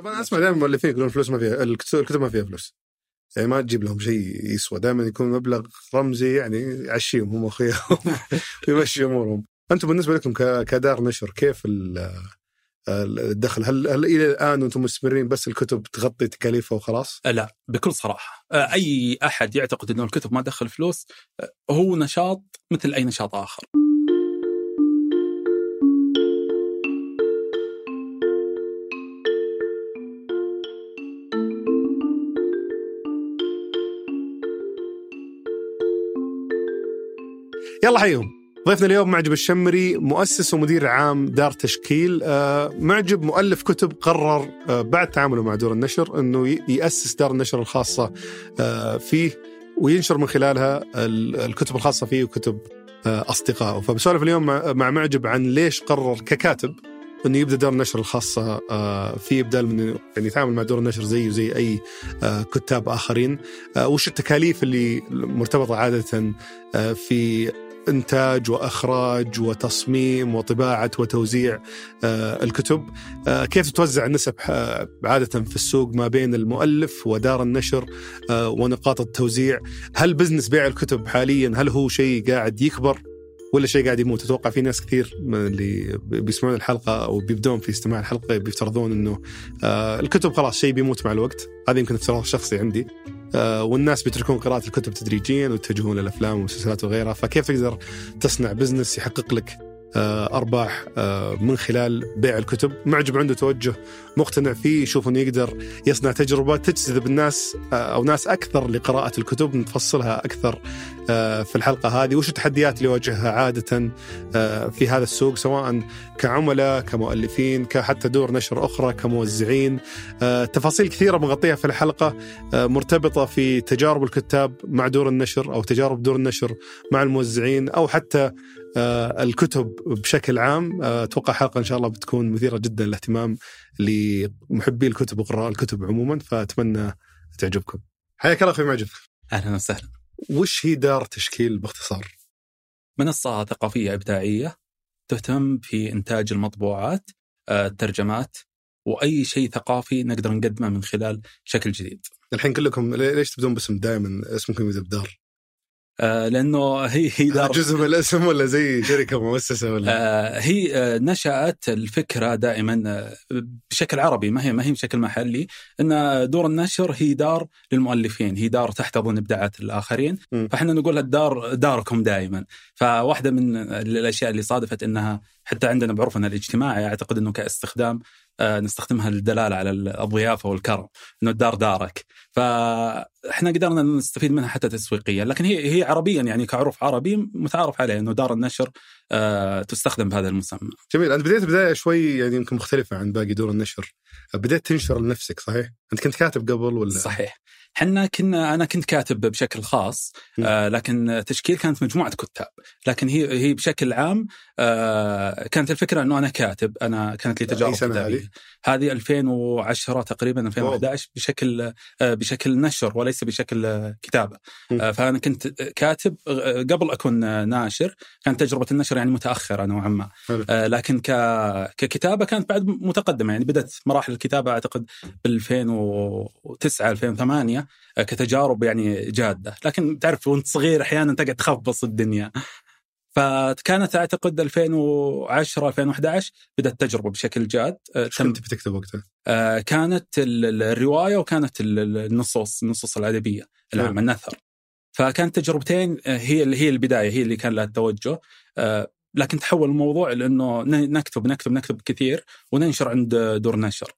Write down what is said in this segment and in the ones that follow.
طبعا أسمع دائما المؤلفين يقولون الفلوس ما فيها الكتب ما فيها فلوس يعني ما تجيب لهم شيء يسوى دائما يكون مبلغ رمزي يعني يعشيهم هم أخوياهم ويمشي أمورهم أنتم بالنسبة لكم كدار نشر كيف الدخل هل هل إلى الآن أنتم مستمرين بس الكتب تغطي تكاليفها وخلاص؟ لا بكل صراحة أي أحد يعتقد إنه الكتب ما تدخل فلوس هو نشاط مثل أي نشاط آخر. يلا حيهم ضيفنا اليوم معجب الشمري مؤسس ومدير عام دار تشكيل. آه، معجب مؤلف كتب قرر آه، بعد تعامله مع دور النشر إنه يأسس دار النشر الخاصة آه، فيه وينشر من خلالها الكتب الخاصة فيه وكتب أصدقائه. فبسولف اليوم مع معجب عن ليش قرر ككاتب إنه يبدأ دور النشر الخاصة فيه بدال من يعني يتعامل مع دور النشر زيه زي أي كتاب آخرين. وش التكاليف اللي مرتبطة عادة في إنتاج وإخراج وتصميم وطباعة وتوزيع آه، الكتب. آه، كيف توزع النسب آه، عادة في السوق ما بين المؤلف ودار النشر ونقاط التوزيع؟ هل بزنس بيع الكتب حاليا هل هو شيء قاعد يكبر ولا شيء قاعد يموت؟ أتوقع في ناس كثير من اللي بيسمعون الحلقة أو بيبدون في استماع الحلقة بيفترضون إنه الكتب خلاص شيء بيموت مع الوقت. هذا يمكن افتراض شخصي عندي. والناس بيتركون قراءة الكتب تدريجيا ويتجهون للأفلام والمسلسلات وغيرها فكيف تقدر تصنع بزنس يحقق لك آه، أرباح آه، من خلال بيع الكتب. معجب عنده توجه مقتنع فيه يشوف إنه يقدر يصنع تجربة تجذب الناس أو ناس أكثر لقراءة الكتب نفصلها أكثر في الحلقة هذه. وش التحديات اللي يواجهها عادة في هذا السوق سواء كعملاء كمؤلفين كحتى دور نشر أخرى كموزعين؟ تفاصيل كثيرة بنغطيها في الحلقة مرتبطة في تجارب الكتاب مع دور النشر أو تجارب دور النشر مع الموزعين أو حتى آه، الكتب بشكل عام آه، أتوقع حلقة إن شاء الله بتكون مثيرة جدا للاهتمام لمحبي الكتب وقراء الكتب عموما فأتمنى تعجبكم. حياك الله أخوي معجب. أهلا وسهلا. وش هي دار تشكيل باختصار؟ منصة ثقافية إبداعية تهتم في إنتاج المطبوعات آه، الترجمات وأي شيء ثقافي نقدر نقدمه من خلال شكل جديد. الحين كلكم ليش تبدون باسم دائما اسمكم يبدا بدار؟ آه، لأنه هي هي دار جزء من الاسم ولا زي شركة مؤسسة ولا؟ آه هي آه نشأت الفكرة دائما آه، بشكل عربي ما هي ما هي بشكل محلي إن دور النشر هي دار للمؤلفين هي دار تحتضن إبداعات الآخرين. م. فإحنا نقول الدار داركم دائما. فواحدة من الأشياء اللي صادفت إنها حتى عندنا بعرفنا الاجتماعي أعتقد إنه كاستخدام آه، نستخدمها للدلالة على الضيافه والكرم إنه الدار دارك. فاحنا قدرنا نستفيد منها حتى تسويقيا لكن هي هي عربيا يعني كعرف عربي متعارف عليه إنه دار النشر آه، تستخدم بهذا المسمى. جميل أنت بديت بداية شوي يعني يمكن مختلفة عن باقي دور النشر. بديت تنشر لنفسك صحيح؟ أنت كنت كاتب قبل ولا؟ صحيح. إحنا كنا أنا كنت كاتب بشكل خاص آه لكن تشكيل كانت مجموعة كتاب لكن هي هي بشكل عام آه كانت الفكرة إنه أنا كاتب أنا كانت لي تجارب هذه 2010 تقريبا 2011 أوه. بشكل آه بشكل نشر وليس بشكل آه كتابة. آه فأنا كنت كاتب آه، قبل أكون ناشر كانت تجربة النشر يعني متأخرة نوعا ما. لكن ككتابة كانت بعد متقدمة يعني بدأت مراحل الكتابة أعتقد بال 2009 2008 آه، كتجارب يعني جادة. لكن تعرف وانت صغير أحيانا تقعد تخبص الدنيا. فكانت أعتقد 2010 2011 بدأت التجربه بشكل جاد. آه، كنت بتكتب وقتها؟ آه، كانت الرواية وكانت النصوص النصوص الأدبية العامة النثر. فكانت تجربتين هي اللي هي البداية هي اللي كان لها التوجه. لكن تحول الموضوع لأنه نكتب نكتب نكتب كثير وننشر عند دور نشر.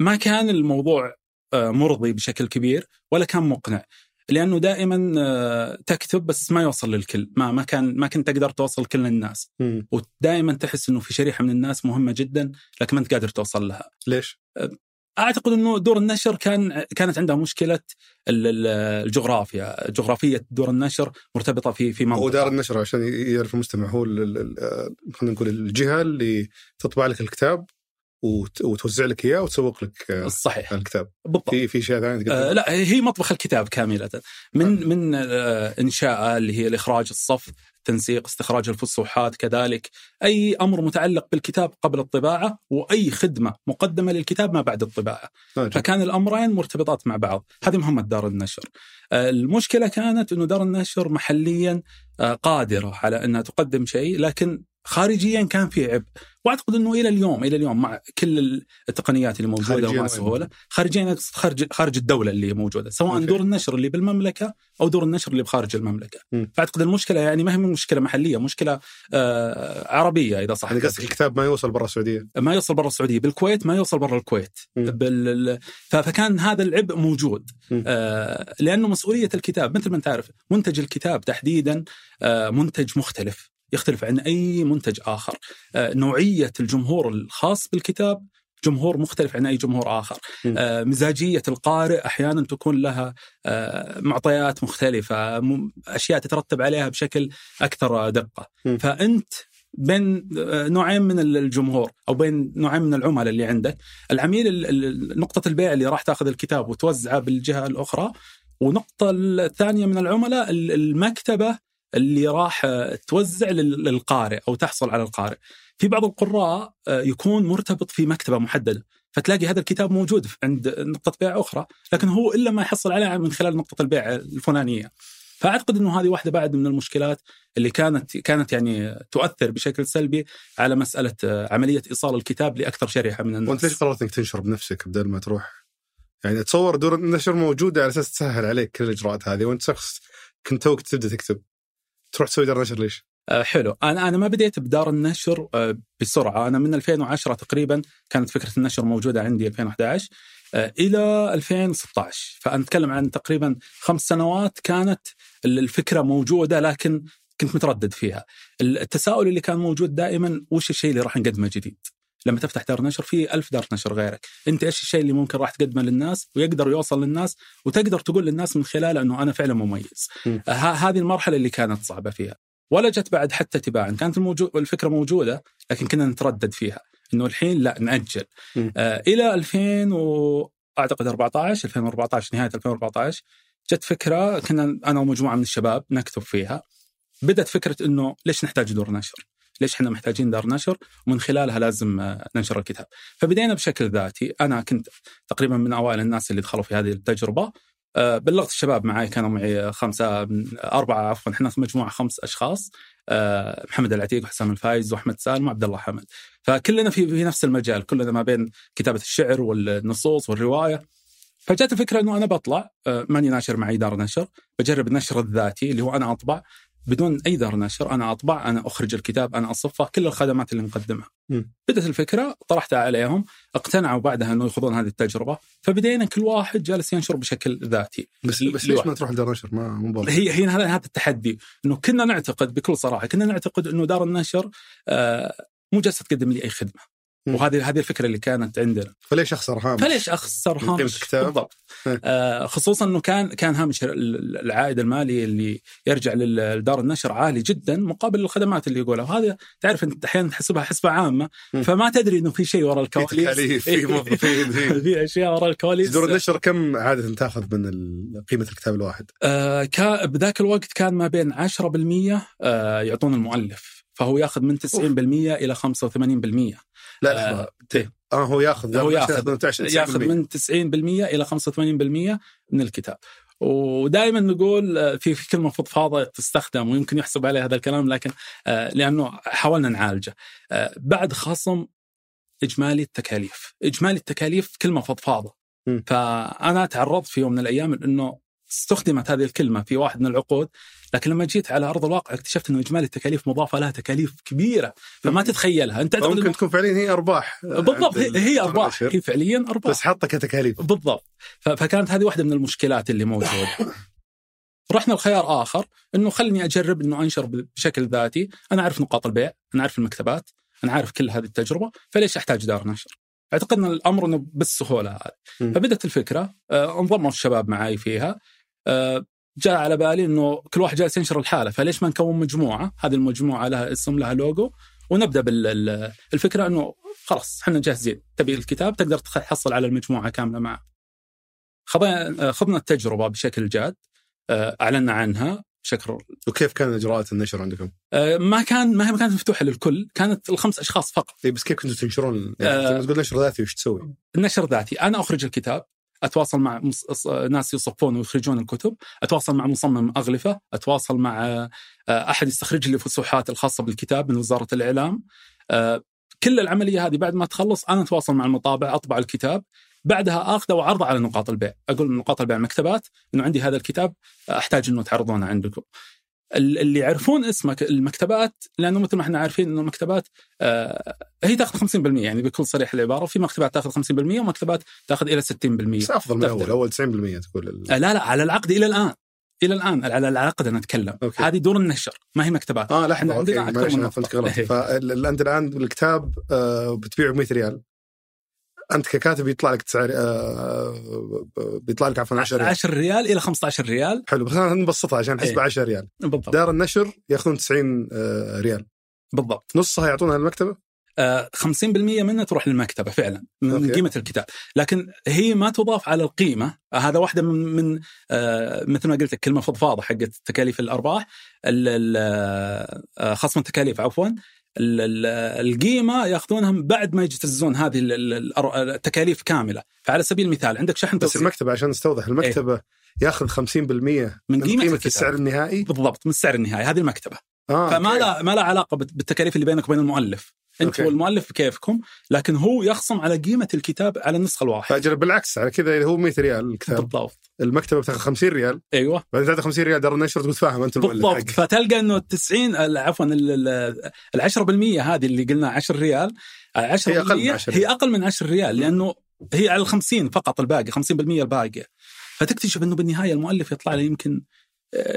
ما كان الموضوع آه، مرضي بشكل كبير ولا كان مقنع. لأنه دائما آه، تكتب بس ما يوصل للكل. ما ما كان ما كنت تقدر توصل كل الناس. ودائما تحس إنه في شريحة من الناس مهمة جدا لكن ما أنت قادر توصل لها. ليش؟ آه، أعتقد إنه دور النشر كان كانت عندها مشكلة الجغرافيا، جغرافية دور النشر مرتبطة في في منطقه هو دار النشر عشان يعرف المستمع هو خلينا نقول الجهة اللي تطبع لك الكتاب. وتوزع لك إياه وتسوق لك آه، صحيح. الكتاب. بالضبط. في في شيء ثاني آه لا هي مطبخ الكتاب كاملة. من آه. من آه إنشاء اللي هي الإخراج الصف تنسيق استخراج الفصوحات كذلك أي أمر متعلق بالكتاب قبل الطباعة وأي خدمة مقدمة للكتاب ما بعد الطباعة. طيب. فكان الأمرين مرتبطات مع بعض. هذه مهمه دار النشر. آه، المشكلة كانت إنه دار النشر محليا آه، قادرة على أنها تقدم شيء لكن خارجيا كان في عبء. وأعتقد إنه إلى اليوم إلى اليوم مع كل التقنيات اللي موجودة ومع السهوله خارجيا خارج خارج الدولة اللي موجودة سواء أوكي. دور النشر اللي بالمملكة أو دور النشر اللي بخارج المملكة. م. فأعتقد المشكلة يعني ما هي مشكلة محلية مشكلة آه عربية إذا صح. يعني قصدك الكتاب ما يوصل برا السعودية. ما يوصل برا السعودية. بالكويت ما يوصل برا الكويت. بال... فكان هذا العبء موجود. آه لأنه مسؤولية الكتاب مثل ما أنت عارف منتج الكتاب تحديدا آه منتج مختلف يختلف عن أي منتج آخر. آه، نوعية الجمهور الخاص بالكتاب جمهور مختلف عن أي جمهور آخر. آه مزاجية القارئ أحيانا تكون لها آه معطيات مختلفة أشياء تترتب عليها بشكل أكثر دقة. م. فأنت بين آه، نوعين من الجمهور أو بين نوعين من العملاء اللي عندك العميل نقطة البيع اللي راح تأخذ الكتاب وتوزعه بالجهة الأخرى ونقطة الثانية من العملاء المكتبة اللي راح توزع للقارئ أو تحصل على القارئ. في بعض القراء آه، يكون مرتبط في مكتبة محددة، فتلاقي هذا الكتاب موجود عند نقطة بيع أخرى، لكن هو إلا ما يحصل عليها من خلال نقطة البيع الفلانية. فأعتقد إنه هذه واحدة بعد من المشكلات اللي كانت كانت يعني تؤثر بشكل سلبي على مسألة آه، عملية إيصال الكتاب لأكثر شريحة من الناس. وأنت ليش قررت إنك تنشر بنفسك بدل ما تروح يعني اتصور دور النشر موجودة على أساس تسهل عليك كل الإجراءات هذه وأنت شخص كنت توك تبدأ تكتب تروح تسوي دار نشر ليش؟ أه حلو. أنا أنا ما بديت بدار النشر أه بسرعة. أنا من 2010 تقريبا كانت فكرة النشر موجودة عندي 2011 أه إلى 2016 فأنا أتكلم عن تقريبا خمس سنوات كانت الفكرة موجودة لكن كنت متردد فيها. التساؤل اللي كان موجود دائما وش الشيء اللي راح نقدمه جديد؟ لما تفتح دار نشر في ألف دار نشر غيرك. أنت إيش الشيء اللي ممكن راح تقدمه للناس ويقدر يوصل للناس وتقدر تقول للناس من خلاله أنه أنا فعلا مميز. هذه المرحلة اللي كانت صعبة فيها. ولا جت بعد حتى تباعا. كانت الموجود الفكرة موجودة لكن كنا نتردد فيها. إنه الحين لا نأجل. آه إلى 2000 و أعتقد 14 2014 نهاية 2014 جت فكرة كنا أنا ومجموعة من الشباب نكتب فيها. بدأت فكرة إنه ليش نحتاج دور نشر؟ ليش إحنا محتاجين دار نشر ومن خلالها لازم آه، ننشر الكتاب. فبدينا بشكل ذاتي أنا كنت تقريبا من أوائل الناس اللي دخلوا في هذه التجربة آه، بلغت الشباب معي كانوا معي خمسة أربعة عفوا إحنا في مجموعة خمس أشخاص آه، محمد العتيق وحسام الفايز وأحمد سالم وعبد الله حمد. فكلنا في في نفس المجال كلنا ما بين كتابة الشعر والنصوص والرواية. فجات الفكرة إنه أنا بطلع ماني ناشر معي دار نشر بجرب النشر الذاتي اللي هو أنا أطبع. بدون أي دار نشر أنا أطبع أنا أخرج الكتاب أنا أصفه كل الخدمات اللي نقدمها بدأت الفكرة طرحتها عليهم اقتنعوا بعدها إنه يخوضون هذه التجربة. فبدينا كل واحد جالس ينشر بشكل ذاتي. بس بس ليش ما تروح لدار نشر؟ ما مو هي هي هذا هذا التحدي. إنه كنا نعتقد بكل صراحة كنا نعتقد إنه دار النشر آه مو جالسة تقدم لي أي خدمة. وهذه هذه الفكرة اللي كانت عندنا. فليش أخسر هامش؟ فليش أخسر هامش؟ بالضبط آه خصوصا إنه كان كان هامش العائد المالي اللي يرجع لدار النشر عالي جدا مقابل الخدمات اللي يقولها. وهذا تعرف أنت أحيانا تحسبها حسبة عامة. فما تدري إنه في شيء وراء الكواليس. في في موظفين في أشياء وراء الكواليس. دور النشر كم عادة تأخذ من قيمة الكتاب الواحد؟ آه بذاك الوقت كان ما بين 10% آه يعطون المؤلف. فهو ياخذ من 90% إلى 85% لا لا آه, آه هو ياخذ هو ياخذ. ياخذ من 90% إلى 85% من الكتاب. ودائما نقول آه، في في كلمه فضفاضه تستخدم ويمكن يحسب عليها هذا الكلام لكن آه لأنه حاولنا نعالجه. آه بعد خصم إجمالي التكاليف. إجمالي التكاليف كلمة فضفاضه فأنا تعرضت في يوم من الأيام انه استخدمت هذه الكلمة في واحد من العقود. لكن لما جيت على أرض الواقع اكتشفت إنه إجمالي التكاليف مضافة لها تكاليف كبيرة. فما تتخيلها. أنت ممكن تكون فعليا هي أرباح. بالضبط هي, هي أرباح. هي فعليا أرباح. بس حاطه كتكاليف. بالضبط. فكانت هذه واحدة من المشكلات اللي موجودة. رحنا لخيار آخر إنه خلني أجرب إنه أنشر بشكل ذاتي. أنا أعرف نقاط البيع أنا أعرف المكتبات أنا عارف كل هذه التجربة فليش أحتاج دار نشر؟ أعتقد إن الأمر إنه بالسهولة هذه. فبدت الفكرة. آه، انضموا الشباب معي فيها. آه، جاء على بالي إنه كل واحد جالس ينشر الحالة. فليش ما نكون مجموعة؟ هذه المجموعة لها اسم لها لوجو. ونبدأ بالفكرة إنه خلاص إحنا جاهزين. تبي الكتاب؟ تقدر تحصل على المجموعة كاملة معه. خضنا خضنا التجربة بشكل جاد. آه، أعلنا عنها بشكل وكيف كان إجراءات النشر عندكم؟ آه ما كان ما هي كانت مفتوحة للكل. كانت الخمس أشخاص فقط. اي بس كيف كنتوا تنشرون؟ يعني آه تقول نشر ذاتي وش تسوي؟ النشر ذاتي. أنا أخرج الكتاب. أتواصل مع. ناس يصفون ويخرجون الكتب، أتواصل مع مصمم أغلفة، أتواصل مع آه، أحد يستخرج لي فسحات الخاصة بالكتاب من وزارة الإعلام. آه، كل العملية هذه بعد ما تخلص أنا أتواصل مع المطابع أطبع الكتاب بعدها اخذه وعرضه على نقاط البيع، أقول نقاط البيع المكتبات إنه عندي هذا الكتاب أحتاج إنه تعرضونه عندكم. اللي يعرفون اسمك المكتبات لأنه مثل ما إحنا عارفين إنه المكتبات آه هي تأخذ 50% يعني بكل صريح العبارة في مكتبات تأخذ 50% ومكتبات تأخذ إلى 60% بس أفضل من الأول أول 90% تقول آه لا لا على العقد إلى الآن. إلى الآن على العقد أنا أتكلم. okay. هذه دور النشر ما هي مكتبات. آه لا إحنا عندنا من فهمت غلط فأنت الآن الكتاب آه بتبيعه ب 100 ريال أنت ككاتب يطلع لك تسعر آه بيطلع لك عفوا 10 ريال. 10 ريال إلى 15 ريال. حلو بس أنا نبسطها عشان نحسبها إيه. 10 ريال. بالضبط. دار النشر ياخذون 90 آه ريال. بالضبط. نصها يعطونها للمكتبة؟ آه 50% منها تروح للمكتبة فعلا من okay. قيمة الكتاب، لكن هي ما تضاف على القيمة، آه هذا واحدة من من آه مثل ما قلت لك كلمة فضفاضة حقت تكاليف الأرباح آه، خصم التكاليف عفوا. القيمة ياخذونها بعد ما يجتزون هذه التكاليف كاملة. فعلى سبيل المثال عندك شحن بس المكتبة عشان نستوضح المكتبة إيه؟ ياخذ 50% من, من قيمة, قيمة السعر النهائي؟ بالضبط من السعر النهائي هذه المكتبة. آه فما لا ما لا علاقة بالتكاليف اللي بينك وبين المؤلف. أنت والمؤلف بكيفكم لكن هو يخصم على قيمة الكتاب على النسخة الواحدة. فاجل بالعكس على كذا إذا هو 100 ريال الكتاب. بالضبط. المكتبة بتاخذ 50 ريال. أيوه. بعدين تعطي 50 ريال دار النشر تقول فاهم أنت المؤلف بالضبط. فتلقى إنه ال 90 عفوا ال 10% هذه اللي قلنا 10 ريال 10 هي أقل من 10 هي أقل من 10 ريال لأنه هي على ال 50 فقط الباقي 50% الباقيه فتكتشف إنه بالنهاية المؤلف يطلع له يمكن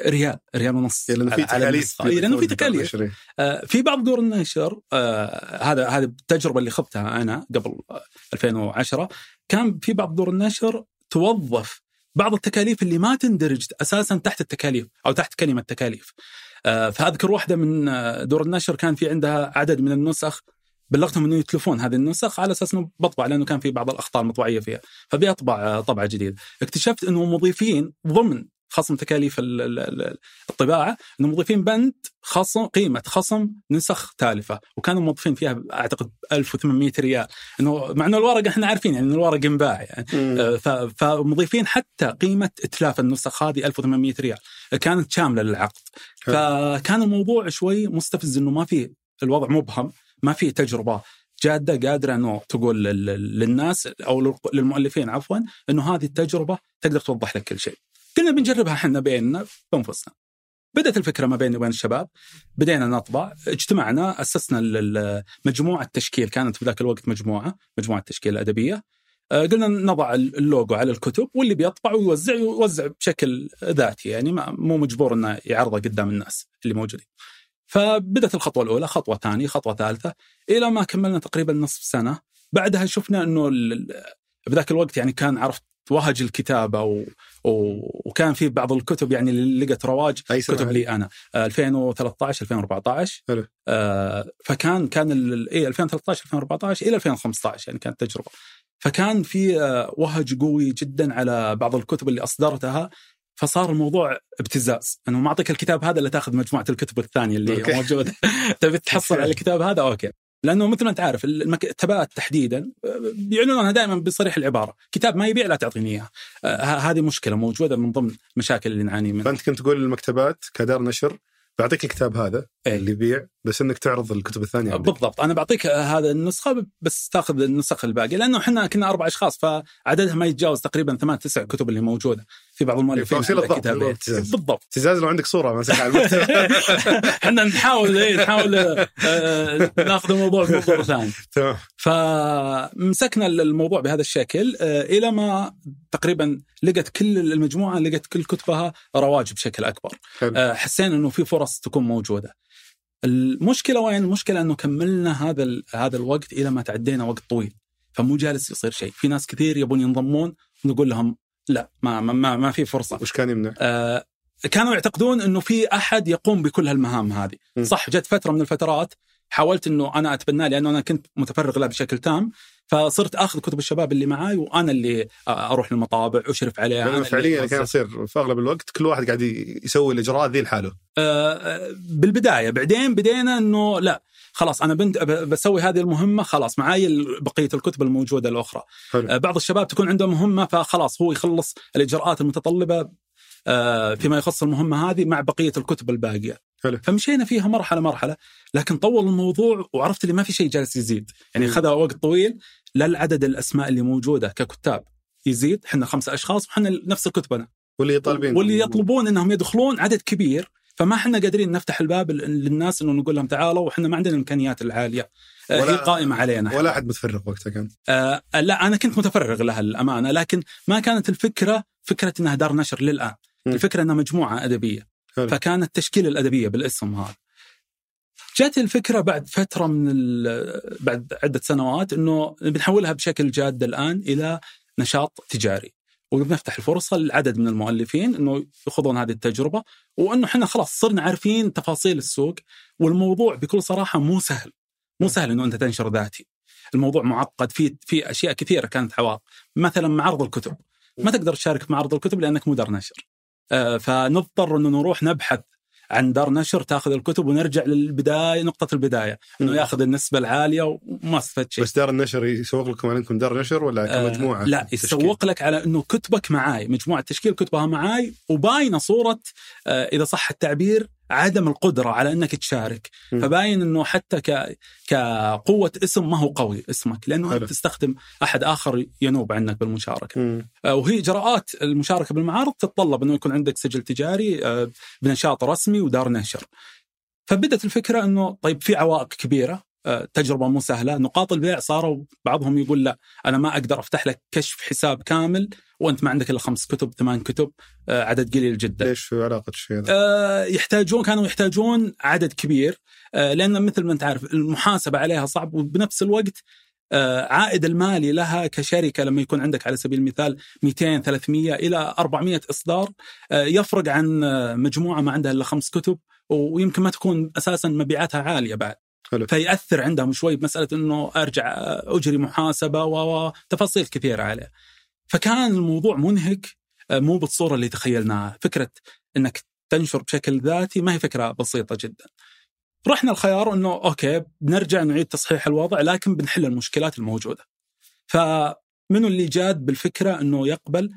ريال ريال ونص لأنه في تكاليف لأنه في تكاليف. آه في بعض دور النشر آه هذا هذه التجربة اللي خضتها أنا قبل 2010 كان في بعض دور النشر توظف بعض التكاليف اللي ما تندرج أساسا تحت التكاليف أو تحت كلمة تكاليف. آه فأذكر واحدة من آه، دور النشر كان في عندها عدد من النسخ بلغتهم إنه يتلفون هذه النسخ على أساس إنه بطبع لأنه كان في بعض الاخطاء المطبعيه فيها. فبيطبع آه، طبعه جديده اكتشفت إنه مضيفين ضمن خصم تكاليف الطباعة انهم مضيفين بند خصم قيمة خصم نسخ تالفة. وكانوا موظفين فيها أعتقد 1800 ريال. إنه مع إنه الورق إحنا عارفين يعني الورق ينباع يعني. آه، فمضيفين حتى قيمة إتلاف النسخ هذه 1800 ريال. كانت شاملة للعقد. فكان الموضوع شوي مستفز إنه ما في الوضع مبهم ما في تجربة جادة قادرة إنه تقول للناس أو للمؤلفين عفوا إنه هذه التجربة تقدر توضح لك كل شيء. قلنا بنجربها إحنا بيننا بانفسنا بدأت الفكرة ما بيني وبين الشباب بدينا نطبع. اجتمعنا أسسنا مجموعة تشكيل كانت في ذاك الوقت مجموعة مجموعة تشكيل الادبيه آه، قلنا نضع اللوجو على الكتب واللي بيطبع ويوزع يوزع بشكل ذاتي يعني مو مجبور إنه يعرضه قدام الناس اللي موجودين. فبدت الخطوة الأولى، خطوة ثانية، خطوة ثالثة إلى ما كملنا تقريبا نصف سنة، بعدها شفنا إنه بذاك الوقت يعني كان عرفت وهج الكتابه و... و... وكان في بعض الكتب يعني اللي لقت رواج كتب لي أنا. 2013 2014 حلو. آه فكان كان ال... اي 2013 2014 إلى 2015 يعني كانت تجربة. فكان في آه وهج قوي جدا على بعض الكتب اللي أصدرتها. فصار الموضوع ابتزاز. انه ما أعطيك الكتاب هذا إلا تأخذ مجموعة الكتب الثانية اللي. موجودة. تبي تحصل على الكتاب هذا؟ أوكي. لأنه مثل ما أنت عارف المكتبات تحديدا بيعلنونها دائما بصريح العبارة، كتاب ما يبيع لا تعطيني إياه. هذه مشكلة موجودة من ضمن المشاكل اللي نعاني منها. فأنت كنت تقول للمكتبات كدار نشر بعطيك الكتاب هذا إيه؟ اللي يبيع بس إنك تعرض الكتب الثانية عندك. بالضبط. أنا بعطيك هذا النسخة بس تاخذ النسخ الباقيه لأنه إحنا كنا أربع أشخاص فعددها ما يتجاوز تقريبا ثمان تسع كتب اللي موجودة في بعض المؤلفين كتابين بالضبط. ابتزاز لو عندك صورة ماسك على المكتب إحنا نحاول إيه نحاول آه ناخذ الموضوع بمنظور ثاني. تمام. فمسكنا الموضوع بهذا الشكل آه إلى ما تقريبا لقت كل المجموعة لقت كل كتبها رواج بشكل أكبر. آه حسينا إنه في فرص تكون موجودة. المشكلة وين؟ المشكلة إنه كملنا هذا هذا الوقت إلى ما تعدينا وقت طويل فمو جالس يصير شيء، في ناس كثير يبون ينضمون نقول لهم لا ما ما ما في فرصة. وش كان يمنع؟ آه كانوا يعتقدون إنه في أحد يقوم بكل هالمهام هذه، م. صح جت فترة من الفترات حاولت إنه أنا أتبناه لأنه أنا كنت متفرغ له بشكل تام فصرت آخذ كتب الشباب اللي معاي وأنا اللي أروح للمطابع اشرف عليها. يعني فعليا كان يصير في أغلب الوقت كل واحد قاعد يسوي الإجراءات ذي لحاله. آه بالبداية بعدين بدينا إنه لا خلاص أنا بنت بسوي هذه المهمة خلاص معي بقية الكتب الموجودة الأخرى. حلو. آه بعض الشباب تكون عنده مهمة فخلاص هو يخلص الإجراءات المتطلبة آه فيما يخص المهمة هذه مع بقية الكتب الباقية. حلو. فمشينا فيها مرحلة مرحلة لكن طول الموضوع وعرفت اللي ما في شيء جالس يزيد. يعني خذ وقت طويل للعدد الأسماء اللي موجودة ككتاب يزيد. إحنا خمسة أشخاص وحنا نفس كتبنا واللي يطالبين. واللي يطلبون إنهم يدخلون عدد كبير. فما إحنا قادرين نفتح الباب للناس إنه نقول لهم تعالوا وحنا ما عندنا الإمكانيات العالية. آه، هي قائمة علينا. ولا أحد متفرغ وقتها كان. آه لا أنا كنت متفرغ لها الأمانة لكن ما كانت الفكرة فكرة إنها دار نشر للآن. م. الفكرة إنها مجموعة أدبية. حلو. فكانت تشكيل الأدبية بالاسم هذا. جاتي الفكرة بعد فترة من بعد عدة سنوات إنه بنحولها بشكل جاد الآن إلى نشاط تجاري. وبنفتح الفرصة لعدد من المؤلفين إنه يخوضون هذه التجربة وإنه إحنا خلاص صرنا عارفين تفاصيل السوق والموضوع بكل صراحة مو سهل. مو سهل إنه أنت تنشر ذاتي. الموضوع معقد في في أشياء كثيرة كانت عوائق مثلا معرض الكتب. ما تقدر تشارك في معرض الكتب لأنك مو دار نشر. فنضطر إنه نروح نبحث عن دار نشر تأخذ الكتب ونرجع للبداية نقطة البداية. إنه يأخذ النسبة العالية وما استفدت شيء. بس دار النشر يسوق لكم عندكم دار نشر ولا كمجموعة؟ آه لا يسوق لك على إنه كتبك معاي مجموعة تشكيل كتبها معاي وباينة صورة آه إذا صح التعبير عدم القدرة على أنك تشارك م. فباين إنه حتى ك... كقوة اسم ما هو قوي اسمك لأنه حلو. انت تستخدم أحد آخر ينوب عنك بالمشاركة م. آه، وهي إجراءات المشاركة بالمعارض تتطلب إنه يكون عندك سجل تجاري آه، بنشاط رسمي ودار نشر فبدت الفكرة إنه طيب في عوائق كبيرة تجربة مو سهلة. نقاط البيع صاروا بعضهم يقول لا أنا ما أقدر أفتح لك كشف حساب كامل وأنت ما عندك إلا خمس كتب ثمان كتب آه، عدد قليل جدا. ليش في علاقة الشيء هذا؟ آه يحتاجون كانوا يحتاجون عدد كبير آه لأن مثل ما أنت عارف المحاسبة عليها صعب وبنفس الوقت عائد المالي لها كشركة لما يكون عندك على سبيل المثال 200 300 إلى 400 إصدار يفرق عن مجموعة ما عندها إلا خمس كتب ويمكن ما تكون أساسا مبيعاتها عالية بعد. حلو. فيأثر عندهم شوي بمسألة أنه أرجع أجري محاسبة وتفاصيل كثيرة عليه. فكان الموضوع منهك آه، مو بالصورة اللي تخيلناها. فكرة أنك تنشر بشكل ذاتي ما هي فكرة بسيطة جدا. رحنا الخيار أنه أوكي بنرجع نعيد تصحيح الوضع لكن بنحل المشكلات الموجودة. فمنو اللي جاد بالفكرة أنه يقبل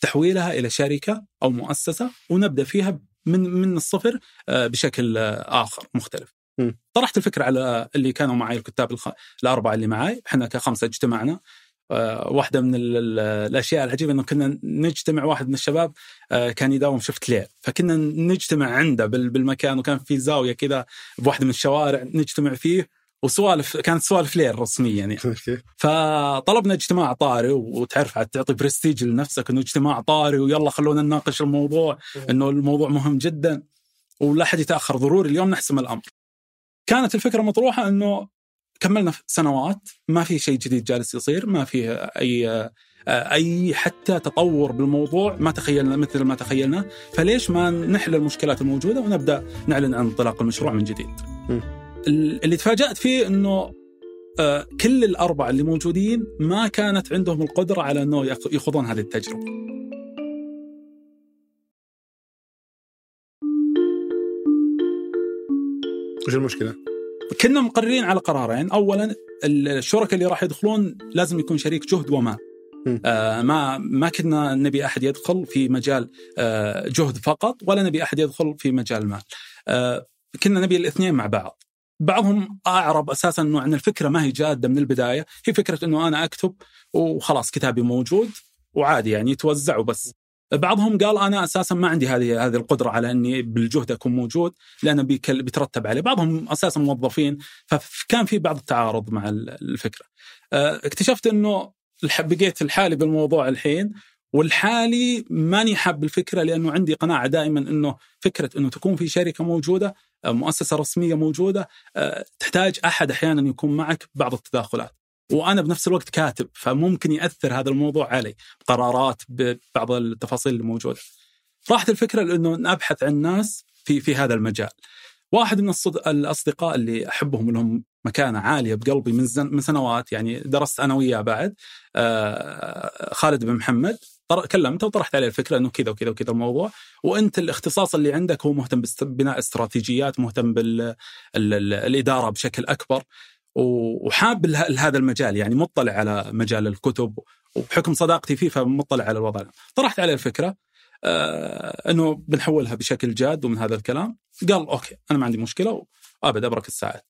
تحويلها إلى شركة أو مؤسسة ونبدأ فيها من من الصفر آه، بشكل آه، آخر مختلف. طرحت الفكرة على اللي كانوا معي الكتاب الخ... الأربعة اللي معي. إحنا كخمسة اجتمعنا. أه واحدة من الأشياء العجيبة إنه كنا نجتمع واحد من الشباب أه كان يداوم شفت ليل فكنا نجتمع عنده بالمكان وكان في زاوية كذا بواحدة من الشوارع نجتمع فيه وسوالف كانت سوالف ليل رسميا يعني. فطلبنا اجتماع طاري وتعرف تعطي برستيج لنفسك إنه اجتماع طاري ويلا خلونا نناقش الموضوع إنه الموضوع مهم جدا ولا حد يتأخر ضروري. اليوم نحسم الأمر. كانت الفكرة مطروحة إنه كملنا سنوات ما في شيء جديد جالس يصير ما في أي أي حتى تطور بالموضوع ما تخيلنا مثل ما تخيلنا. فليش ما نحل المشكلات الموجودة ونبدأ نعلن عن انطلاق المشروع من جديد؟ م. اللي تفاجأت فيه إنه آه، كل الاربعه اللي موجودين ما كانت عندهم القدرة على إنه يخوضون هذه التجربة. وش المشكلة؟ كنا مقررين على قرارين، اولا الشركاء اللي راح يدخلون لازم يكون شريك جهد ومال. آه ما ما كنا نبي أحد يدخل في مجال آه جهد فقط ولا نبي أحد يدخل في مجال المال. آه كنا نبي الاثنين مع بعض. بعضهم أعرب أساسا إنه عن الفكرة ما هي جادة من البداية، هي فكرة إنه أنا أكتب وخلاص كتابي موجود وعادي يعني يتوزع وبس. بعضهم قال أنا أساسا ما عندي هذه هذه القدرة على إني بالجهد أكون موجود لأنه بيترتب عليه، بعضهم أساسا موظفين فكان في بعض التعارض مع الفكرة. آه، اكتشفت إنه بقيت الحالي بالموضوع الحين والحالي ماني حاب الفكرة لأنه عندي قناعة دائما إنه فكرة إنه تكون في شركة موجودة آه، مؤسسة رسمية موجودة آه، تحتاج أحد أحيانا يكون معك بعض التداخلات. وأنا بنفس الوقت كاتب فممكن يأثر هذا الموضوع علي قرارات ببعض التفاصيل الموجوده. راحت الفكرة لأنه نبحث عن ناس في في هذا المجال. واحد من الأصدقاء اللي أحبهم لهم مكانة عالية بقلبي من من سنوات يعني درست أنا وياه بعد آه خالد بن محمد كلمته وطرحت عليه الفكرة إنه كذا وكذا وكذا الموضوع وأنت الاختصاص اللي عندك هو مهتم ببناء استراتيجيات مهتم بالاداره بشكل أكبر وحاب هذا المجال يعني مطلع على مجال الكتب وبحكم صداقتي فيه فمطلع على الوضع. طرحت عليه الفكرة آه إنه بنحولها بشكل جاد ومن هذا الكلام. قال أوكي أنا ما عندي مشكلة وأبد أبرك الساعات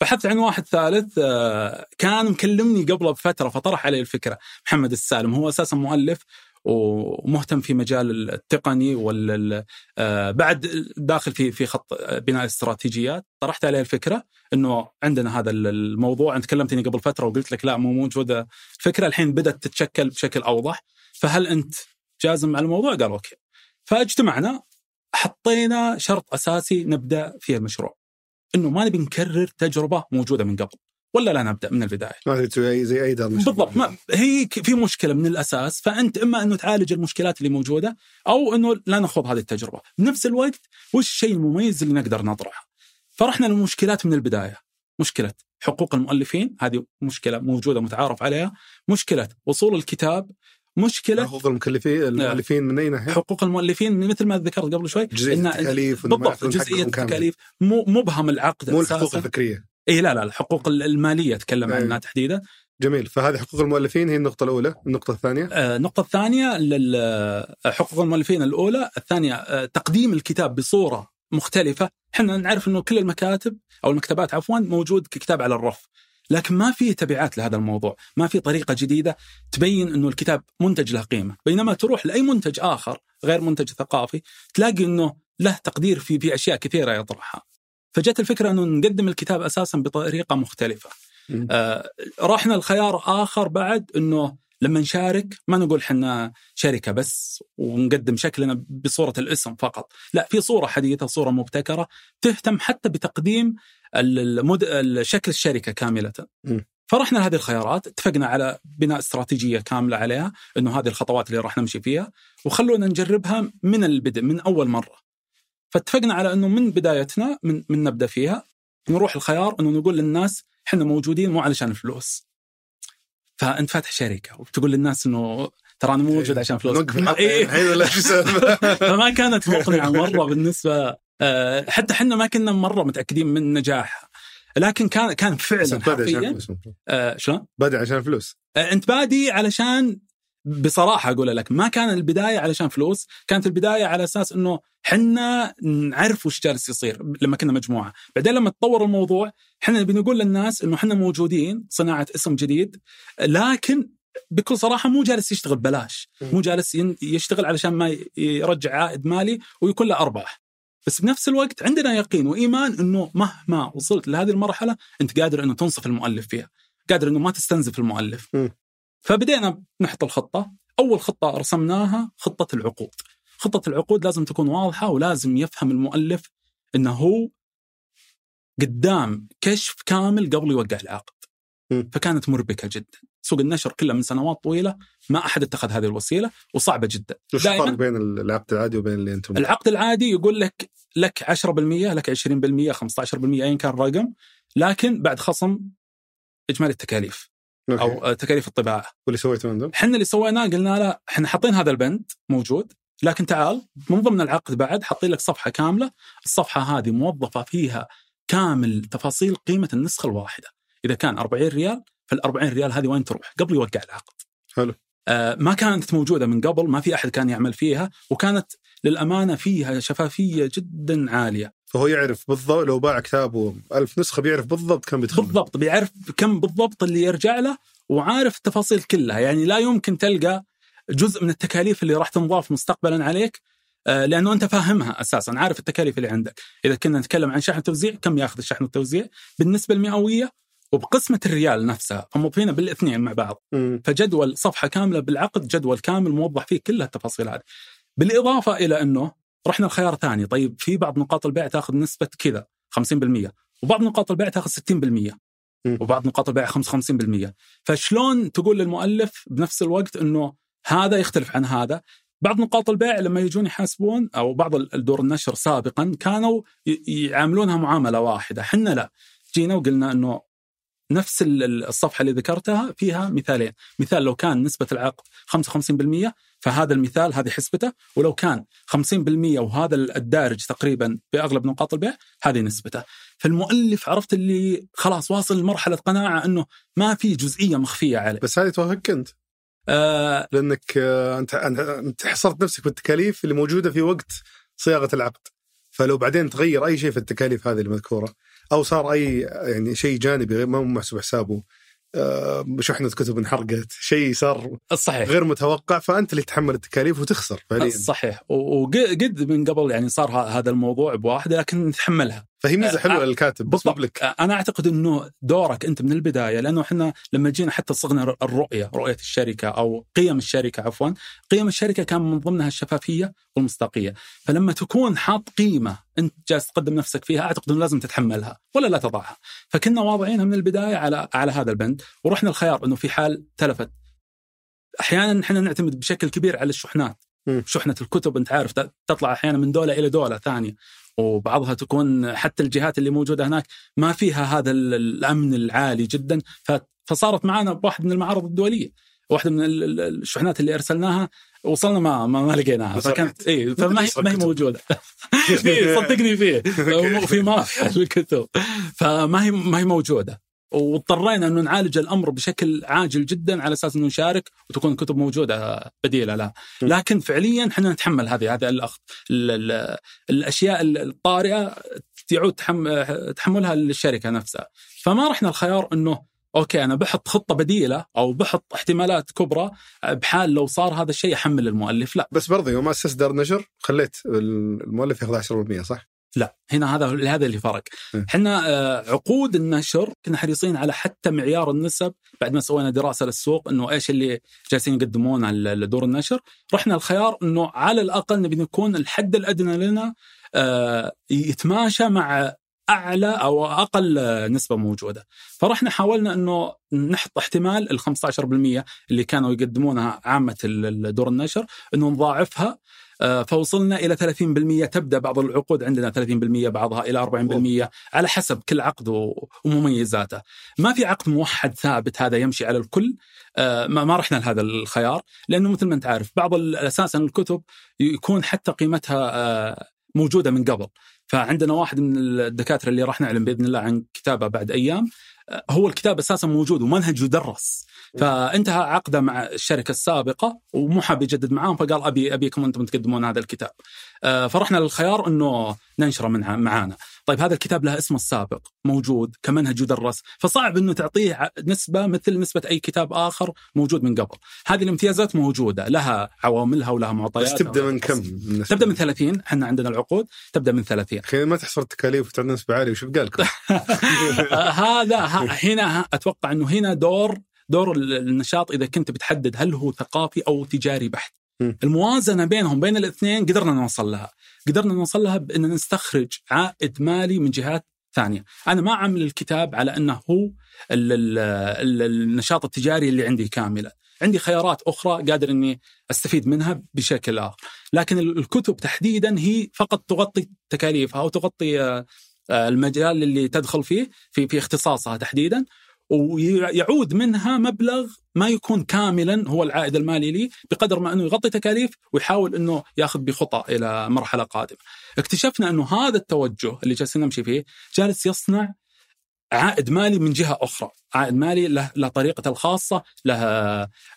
بحثت عن واحد ثالث آه كان مكلمني قبله بفترة فطرح علي الفكرة. محمد السالم هو أساسا مؤلف ومهتم في مجال التقني وال آه، بعد داخل في في خط بناء استراتيجيات. طرحت عليه الفكرة إنه عندنا هذا الموضوع. انت كلمتني قبل فترة وقلت لك لا مو موجوده فكرة. الحين بدأت تتشكل بشكل أوضح. فهل أنت جازم على الموضوع؟ قال أوكي. فاجتمعنا حطينا شرط أساسي نبدأ فيه المشروع. إنه ما نبي نكرر تجربة موجودة من قبل. ولا لا نبدأ من البداية؟ ما تسوي زي أي دار بالضبط. ما هي في مشكلة من الأساس فأنت إما أنه تعالج المشكلات اللي موجودة أو أنه لا نخوض هذه التجربة. بنفس الوقت وش الشيء المميز اللي نقدر نطرحه؟ فرحنا للمشكلات من البداية. مشكلة حقوق المؤلفين هذه مشكلة موجودة متعارف عليها. مشكلة وصول الكتاب. مشكلة حقوق المكلفين المؤلفين من أي ناحية؟ حقوق المؤلفين مثل ما ذكرت قبل شوي جزئية التكاليف بالضبط جزئية التكاليف. مبهم العقد مو الحقوق الفكرية. اي لا لا الحقوق المالية أتكلم عنها إيه. تحديدا. جميل. فهذه حقوق المؤلفين هي النقطة الأولى، النقطة الثانية؟ آه، النقطة الثانية حقوق المؤلفين الأولى، الثانية آه، تقديم الكتاب بصورة مختلفة، إحنا نعرف إنه كل المكاتب أو المكتبات عفوا موجود ككتاب على الرف، لكن ما في تبعات لهذا الموضوع، ما في طريقة جديدة تبين إنه الكتاب منتج له قيمة، بينما تروح لأي منتج آخر غير منتج ثقافي تلاقي إنه له تقدير في في أشياء كثيرة يطرحها. فجت الفكرة أنه نقدم الكتاب أساسا بطريقه مختلفة. آه رحنا الخيار آخر بعد أنه لما نشارك ما نقول حنا شركة بس ونقدم شكلنا بصورة الاسم فقط، لا في صورة حديثة، صورة مبتكرة تهتم حتى بتقديم المد... شكل الشركة كاملة. م. فرحنا لهذه الخيارات، اتفقنا على بناء استراتيجية كاملة عليها أنه هذه الخطوات اللي راح نمشي فيها وخلونا نجربها من البدء من أول مرة. فاتفقنا على أنه من بدايتنا من, من نبدأ فيها نروح الخيار أنه نقول للناس إحنا موجودين مو علشان الفلوس فانت فاتح شركة وتقول للناس إنه ترى أنا مو موجود إيه. عشان فلوس إيه. فما كانت مقنعة مرة بالنسبة آه، حتى إحنا ما كنا مرة متأكدين من نجاحها لكن كان كان فعلا حرفيا آه شلون؟ بادئ عشان فلوس آه أنت بادي علشان بصراحة أقول لك ما كان البداية علشان فلوس كانت البداية على أساس إنه حنا نعرف وش جالس يصير لما كنا مجموعة. بعدين لما تطور الموضوع حنا نبي نقول للناس إنه حنا موجودين صناعة اسم جديد لكن بكل صراحة مو جالس يشتغل بلاش مو جالس يشتغل علشان ما يرجع عائد مالي ويكون له أرباح. بس بنفس الوقت عندنا يقين وإيمان إنه مهما وصلت لهذه المرحلة أنت قادر إنه تنصف المؤلف فيها. قادر إنه ما تستنزف المؤلف. فبدينا نحط الخطة. أول خطة رسمناها خطة العقود. خطة العقود لازم تكون واضحة ولازم يفهم المؤلف إنه هو قدام كشف كامل قبل يوقع العقد. فكانت مربكة جدا. سوق النشر كله من سنوات طويلة ما أحد اتخذ هذه الوسيلة وصعبة جدا. وش الفرق بين العقد العادي وبين اللي أنتم؟ العقد العادي يقول لك لك 10% لك 20% 15% ايا كان الرقم لكن بعد خصم إجمالي التكاليف. أو تكاليف الطباعة. واللي سويته أنتم؟ إحنا اللي سويناه قلنا له إحنا حاطين هذا البند موجود لكن تعال من ضمن العقد بعد حاطين لك صفحة كاملة. الصفحة هذه موظفة فيها كامل تفاصيل قيمة النسخة الواحدة. إذا كان 40 ريال فال 40 ريال هذه وين تروح؟ قبل يوقع العقد. حلو. آه ما كانت موجودة من قبل ما في أحد كان يعمل فيها وكانت للأمانة فيها شفافية جدا عالية. فهو يعرف بالضبط لو باع كتابه ألف نسخة بيعرف بالضبط كم بيدخل. بالضبط بيعرف كم بالضبط اللي يرجع له وعارف التفاصيل كلها. يعني لا يمكن تلقى جزء من التكاليف اللي راح تنضاف مستقبلا عليك آه، لأنه أنت فاهمها أساسا عارف التكاليف اللي عندك. إذا كنا نتكلم عن شحن توزيع كم ياخذ الشحن والتوزيع بالنسبة المئوية وبقسمة الريال نفسها فموظفينها بالاثنين مع بعض. م. فجدول صفحة كاملة بالعقد جدول كامل موضح فيه كل التفاصيل هذه. بالإضافة إلى أنه رحنا الخيار ثاني. طيب في بعض نقاط البيع تاخذ نسبة كذا 50% وبعض نقاط البيع تاخذ 60% وبعض نقاط البيع 55% فشلون تقول للمؤلف بنفس الوقت إنه هذا يختلف عن هذا؟ بعض نقاط البيع لما يجون يحاسبون أو بعض الدور النشر سابقا كانوا يعاملونها معاملة واحدة، إحنا لا. جينا وقلنا إنه نفس الصفحة اللي ذكرتها فيها مثالين، مثال لو كان نسبة العقد 55% فهذا المثال هذه حسبته، ولو كان 50% وهذا الدارج تقريبا بأغلب نقاط البيع هذه نسبته. فالمؤلف عرفت اللي خلاص واصل لمرحلة قناعة إنه ما في جزئية مخفية عليه. بس هذه توافقك أنت. آه لأنك آه أنت أنت حصرت نفسك بالتكاليف اللي موجودة في وقت صياغة العقد. فلو بعدين تغير أي شيء في التكاليف هذه المذكورة أو صار أي يعني شيء جانبي غير ما هو محسوب حسابه شحنة كتب انحرقت شيء صار صحيح. غير متوقع فأنت اللي تتحمل التكاليف وتخسر فعليا. صحيح. وقد من قبل يعني صار هذا الموضوع بواحد لكن نتحملها فهي ميزة حلوة للكاتب بالضبط. لك. أنا أعتقد إنه دورك أنت من البداية لأنه إحنا لما جينا حتى صغنا الرؤية رؤية الشركة أو قيم الشركة عفوا قيم الشركة كان من ضمنها الشفافية والمصداقية. فلما تكون حاط قيمة أنت جالس تقدم نفسك فيها أعتقد إنه لازم تتحملها ولا لا تضعها. فكنا واضعينها من البداية على على هذا البند ورحنا الخيار إنه في حال تلفت. أحيانا إحنا نعتمد بشكل كبير على الشحنات. شحنة الكتب أنت عارف تطلع أحيانا من دولة إلى دولة ثانية. وبعضها تكون حتى الجهات اللي موجودة هناك ما فيها هذا الأمن العالي جدا. فصارت معنا بواحد من المعارض الدولية واحدة من الشحنات اللي أرسلناها وصلنا ما ما, ما لقيناها. فكانت اي فما هي ما هي موجودة. صدقني فيه وفي مافيا الكتب. فما هي ما هي موجودة. واضطرينا أنه نعالج الأمر بشكل عاجل جدا على أساس أنه نشارك وتكون كتب موجودة بديلة لها، لكن فعليا إحنا نتحمل هذه هذه الاخذ الأشياء الطارئة يعود تحملها للشركة نفسها، فما رحنا الخيار أنه أوكي أنا بحط خطة بديلة أو بحط احتمالات كبرى بحال لو صار هذا الشيء أحمل المؤلف لا. بس برضه يوم أسست دار نشر خليت المؤلف ياخذ 10% صح؟ لا هنا هذا هذا اللي فرق. إحنا آه، عقود النشر كنا حريصين على حتى معيار النسب بعد ما سوينا دراسة للسوق إنه إيش اللي جالسين يقدمون على دور النشر. رحنا الخيار إنه على الأقل نبي نكون الحد الأدنى لنا آه، يتماشى مع أعلى أو أقل نسبة موجودة. فرحنا حاولنا إنه نحط احتمال ال 15% اللي كانوا يقدمونها عامة دور النشر إنه نضاعفها. فوصلنا إلى 30% تبدأ بعض العقود عندنا 30% بعضها إلى 40% على حسب كل عقد ومميزاته. ما في عقد موحد ثابت هذا يمشي على الكل آه، ما رحنا لهذا الخيار لأنه مثل ما أنت عارف بعض أساسا الكتب يكون حتى قيمتها آه، موجودة من قبل. فعندنا واحد من الدكاترة اللي راح نعلن بإذن الله عن كتابة بعد أيام هو الكتاب أساسا موجود ومنهج يدرس فانتهى عقده مع الشركة السابقة ومو حاب يجدد معاهم فقال ابي أبيكم أنتم تقدمون هذا الكتاب. آه، فرحنا للخيار انه ننشره منها معانا. طيب هذا الكتاب له اسمه السابق موجود كمنهج يدرس فصعب إنه تعطيه نسبة مثل نسبة أي كتاب آخر موجود من قبل. هذه الامتيازات موجودة لها عواملها ولها معطيات بس تبدأ من كم؟ تبدأ من 30 إحنا عندنا العقود تبدأ من 30 أخي ما تحصر التكاليف وتعطي نسبه عاليه وش بقى لكم؟ هذا هنا أتوقع إنه هنا دور دور النشاط إذا كنت بتحدد هل هو ثقافي أو تجاري بحت الموازنة بينهم بين الاثنين قدرنا نوصل لها. قدرنا نوصل لها بأن نستخرج عائد مالي من جهات ثانية. أنا ما عامل الكتاب على أنه هو النشاط التجاري اللي عندي كاملا عندي خيارات أخرى قادر إني أستفيد منها بشكل آخر. لكن الكتب تحديدا هي فقط تغطي تكاليفها أو تغطي آه، المجال اللي تدخل فيه في في اختصاصها تحديدا. ويعود منها مبلغ ما يكون كاملا هو العائد المالي لي بقدر ما أنه يغطي تكاليف ويحاول أنه ياخذ بخطى إلى مرحلة قادمة. اكتشفنا أنه هذا التوجه اللي جالسين نمشي فيه جالس يصنع عائد مالي من جهة أخرى، عائد مالي له, له طريقته الخاصة، له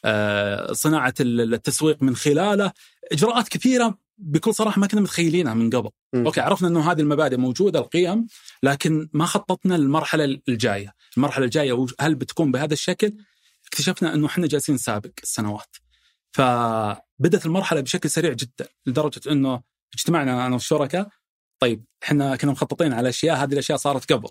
آه، صناعة التسويق من خلاله، إجراءات كثيرة بكل صراحة ما كنا متخيلينها من قبل. م. أوكي عرفنا إنه هذه المبادئ موجودة القيم لكن ما خططنا للمرحلة الجاية، المرحلة الجاية هل بتكون بهذا الشكل؟ اكتشفنا إنه إحنا جالسين نسابق السنوات. فبدت المرحلة بشكل سريع جدا لدرجة إنه اجتمعنا أنا والشركاء طيب إحنا كنا مخططين على أشياء هذه الأشياء صارت قبل.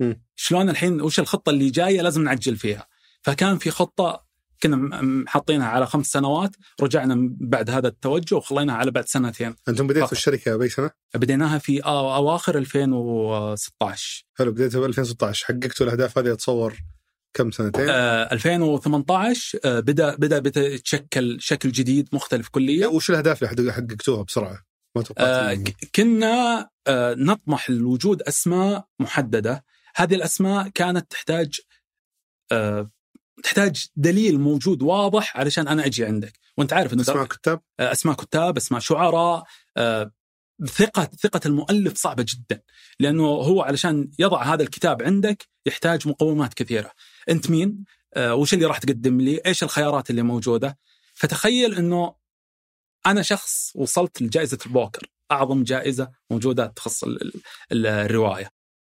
م. شلون الحين وش الخطة اللي جاية لازم نعجل فيها. فكان في خطة كنا حاطينها على خمس سنوات رجعنا بعد هذا التوجه وخليناها على بعد سنتين. أنتم بديتوا الشركة بأي سنة؟ بديناها في أواخر 2016 حلو بديتوا ب 2016 حققتوا الأهداف هذه أتصور كم سنتين؟ آه 2018 آه بدا بدا بدأ يتشكل شكل جديد مختلف كليا. وش الأهداف اللي حققتوها بسرعة؟ ما آه كنا آه نطمح لوجود أسماء محددة، هذه الأسماء كانت تحتاج آه تحتاج دليل موجود واضح علشان أنا أجي عندك، وأنت عارف إنه أسماء كتاب؟ آه أسماء كتاب، أسماء شعراء، آه ثقة ثقة المؤلف صعبة جدا لأنه هو علشان يضع هذا الكتاب عندك يحتاج مقومات كثيرة أنت مين؟ آه وش اللي راح تقدم لي؟ إيش الخيارات اللي موجودة؟ فتخيل أنه أنا شخص وصلت لجائزة البوكر أعظم جائزة موجودة تخص الرواية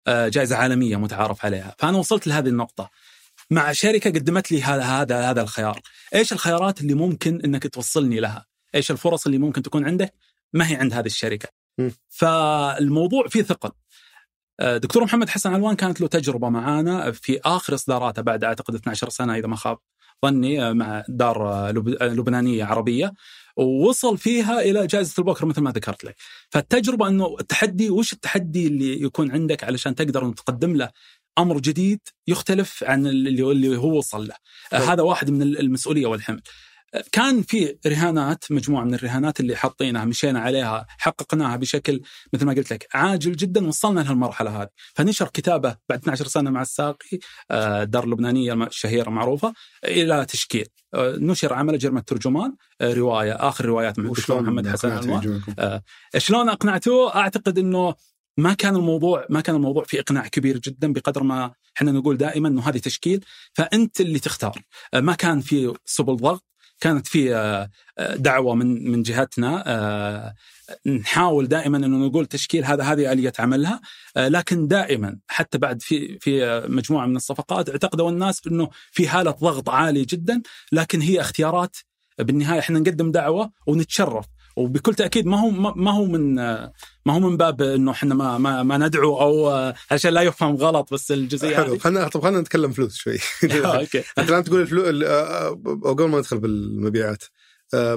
آه جائزة عالمية متعارف عليها فأنا وصلت لهذه النقطة مع شركة قدمت لي هذا هذا هذا الخيار. إيش الخيارات اللي ممكن أنك توصلني لها؟ إيش الفرص اللي ممكن تكون عندك ما هي عند هذه الشركة. م. فالموضوع فيه ثقل آه، دكتور محمد حسن علوان كانت له تجربة معانا في آخر إصداراته بعد أعتقد 12 سنة إذا ما خاب ظني آه، مع دار آه، لبنانية عربية. ووصل فيها إلى جائزة البوكر مثل ما ذكرت لك. فالتجربة إنه التحدي وش التحدي اللي يكون عندك علشان تقدر تقدم له أمر جديد يختلف عن اللي هو وصل له. هذا واحد من المسؤولية والحمل كان في رهانات مجموعة من الرهانات اللي حاطينها مشينا عليها حققناها بشكل مثل ما قلت لك عاجل جدا وصلنا لهالمرحلة هذه. فنشر كتابه بعد 12 سنة مع الساقي آه، دار اللبنانيه الشهيره معروفة إلى تشكيل. آه، نشر عمل جرم الترجمان آه، رواية آخر روايات محمد حسن شلون اقنعته أعتقد إنه ما كان الموضوع ما كان الموضوع في إقناع كبير جدا بقدر ما إحنا نقول دائما إنه هذه تشكيل. فأنت اللي تختار. ما كان في سبل ضغط كانت في آه، آه، دعوة من من جهتنا. آه، نحاول دائما إنه نقول تشكيل هذا هذه آلية عملها. لكن دائما حتى بعد في في مجموعة من الصفقات اعتقدوا الناس إنه في حالة ضغط عالي جدا. لكن هي اختيارات. بالنهاية إحنا نقدم دعوة ونتشرف. وبكل تأكيد ما هو ما هو من ما هو من باب إنه إحنا ما ما, ما ندعو أو عشان لا يفهم غلط بس الجزئية حلو خلينا طب خلينا نتكلم فلوس شوي. أوكي. أنت الآن تقول الفلوس أو قبل ما ندخل بالمبيعات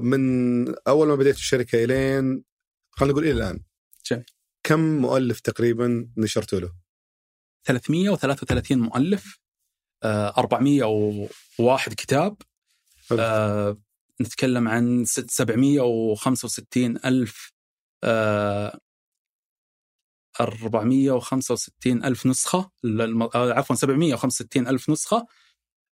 من أول ما بديت الشركة إلين خلينا نقول إلى الآن جميل كم مؤلف تقريبا نشرتوا له؟ 333 مؤلف 401 كتاب. نتكلم عن 765 ألف آه 465 ألف نسخة آه، عفوا 765 ألف نسخة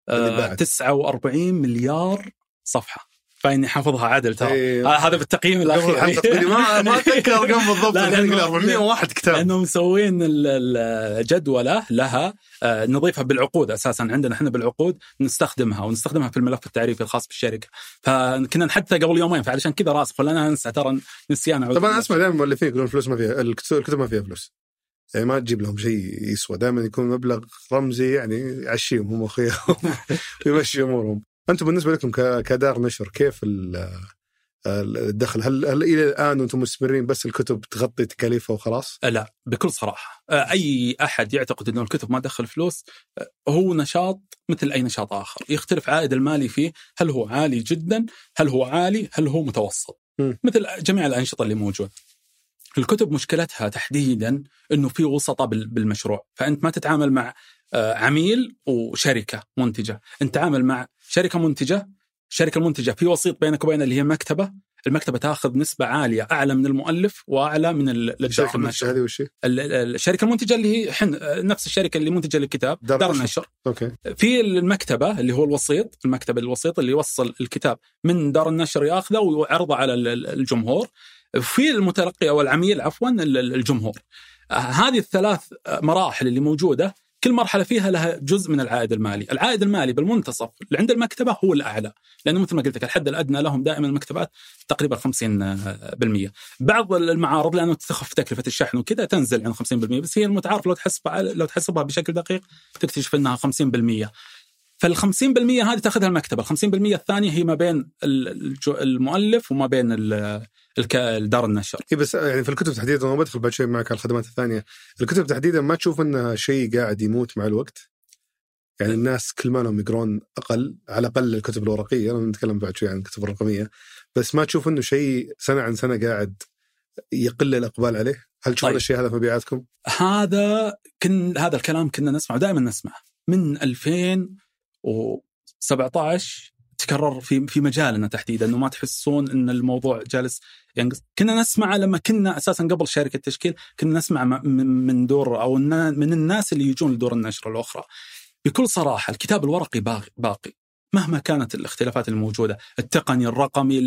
آه 49 مليار صفحة. فإني حافظها عدل ترى. إيه. آه هذا بالتقييم الاخير ما ما أتذكر ارقام بالضبط لا 401 كتاب. لأنه مسوين الجدولة لها آه نضيفها بالعقود أساسا. عندنا إحنا بالعقود نستخدمها ونستخدمها في الملف التعريفي الخاص بالشركة. فكنا نحدثها قبل يومين فعلشان كذا راسخ ولا أنا أنسى ترى نسيان طبعا أسمع دائما المؤلفين يقولون الفلوس ما فيها الكتب ما فيها فلوس. يعني ما تجيب لهم شيء يسوى. دائما يكون مبلغ رمزي يعني يعشيهم هم أخوياهم ويمشي أمورهم. أنتم بالنسبة لكم كدار نشر كيف الدخل؟ هل هل إلى الآن أنتم مستمرين بس الكتب تغطي تكاليفها وخلاص؟ لا بكل صراحة. أي أحد يعتقد إنه الكتب ما تدخل فلوس هو نشاط مثل أي نشاط آخر. يختلف عائد المالي فيه هل هو عالي جدا؟ هل هو عالي؟ هل هو متوسط؟ م. مثل جميع الأنشطة اللي موجودة. الكتب مشكلتها تحديدا إنه في وسطاء بالمشروع. فأنت ما تتعامل مع عميل وشركة منتجة. انت تعامل مع شركة منتجة الشركة المنتجه في وسيط بينك وبين اللي هي مكتبة. المكتبة تاخذ نسبة عالية أعلى من المؤلف وأعلى من الشركة المنتجة هذه وش الشركة المنتجة اللي هي حن نفس الشركة اللي منتجة للكتاب دار, دار النشر. أوكي. في المكتبة اللي هو الوسيط المكتب الوسيط اللي يوصل الكتاب من دار النشر ياخذه ويعرضه على الجمهور. في المتلقي أو العميل عفوا الجمهور. هذه الثلاث مراحل اللي موجودة كل مرحلة فيها لها جزء من العائد المالي، العائد المالي بالمنتصف اللي عند المكتبة هو الأعلى، لأنه مثل ما قلت لك الحد الأدنى لهم دائما المكتبات تقريبا 50%. بعض المعارض لأنه تخف تكلفة الشحن وكذا تنزل عن 50% بس هي المتعارف لو تحسبها لو تحسبها بشكل دقيق تكتشف إنها 50%. فال 50% هذه تاخذها المكتبة، ال 50% الثانية هي ما بين المؤلف وما بين دار النشر. اي بس يعني في الكتب تحديدا ما بدخل بعد شوي معك على الخدمات الثانية، الكتب تحديدا ما تشوف انها شيء قاعد يموت مع الوقت؟ يعني الناس كل ما لهم يقرون أقل على الأقل الكتب الورقية، أنا نتكلم بعد شوي عن الكتب الرقمية، بس ما تشوف إنه شيء سنة عن سنة قاعد يقل الإقبال عليه؟ هل تشوفون طيب. الشيء هذا في مبيعاتكم؟ هذا كن هذا الكلام كنا نسمعه دائما نسمعه من 2017 تكرر في في مجالنا تحديدا انه ما تحسون إن الموضوع جالس يعني كنا نسمع لما كنا أساسا قبل شركة التشكيل كنا نسمع من دور أو من الناس اللي يجون لدور النشر الأخرى. بكل صراحة الكتاب الورقي باقي. مهما كانت الاختلافات الموجودة، التقني، الرقمي،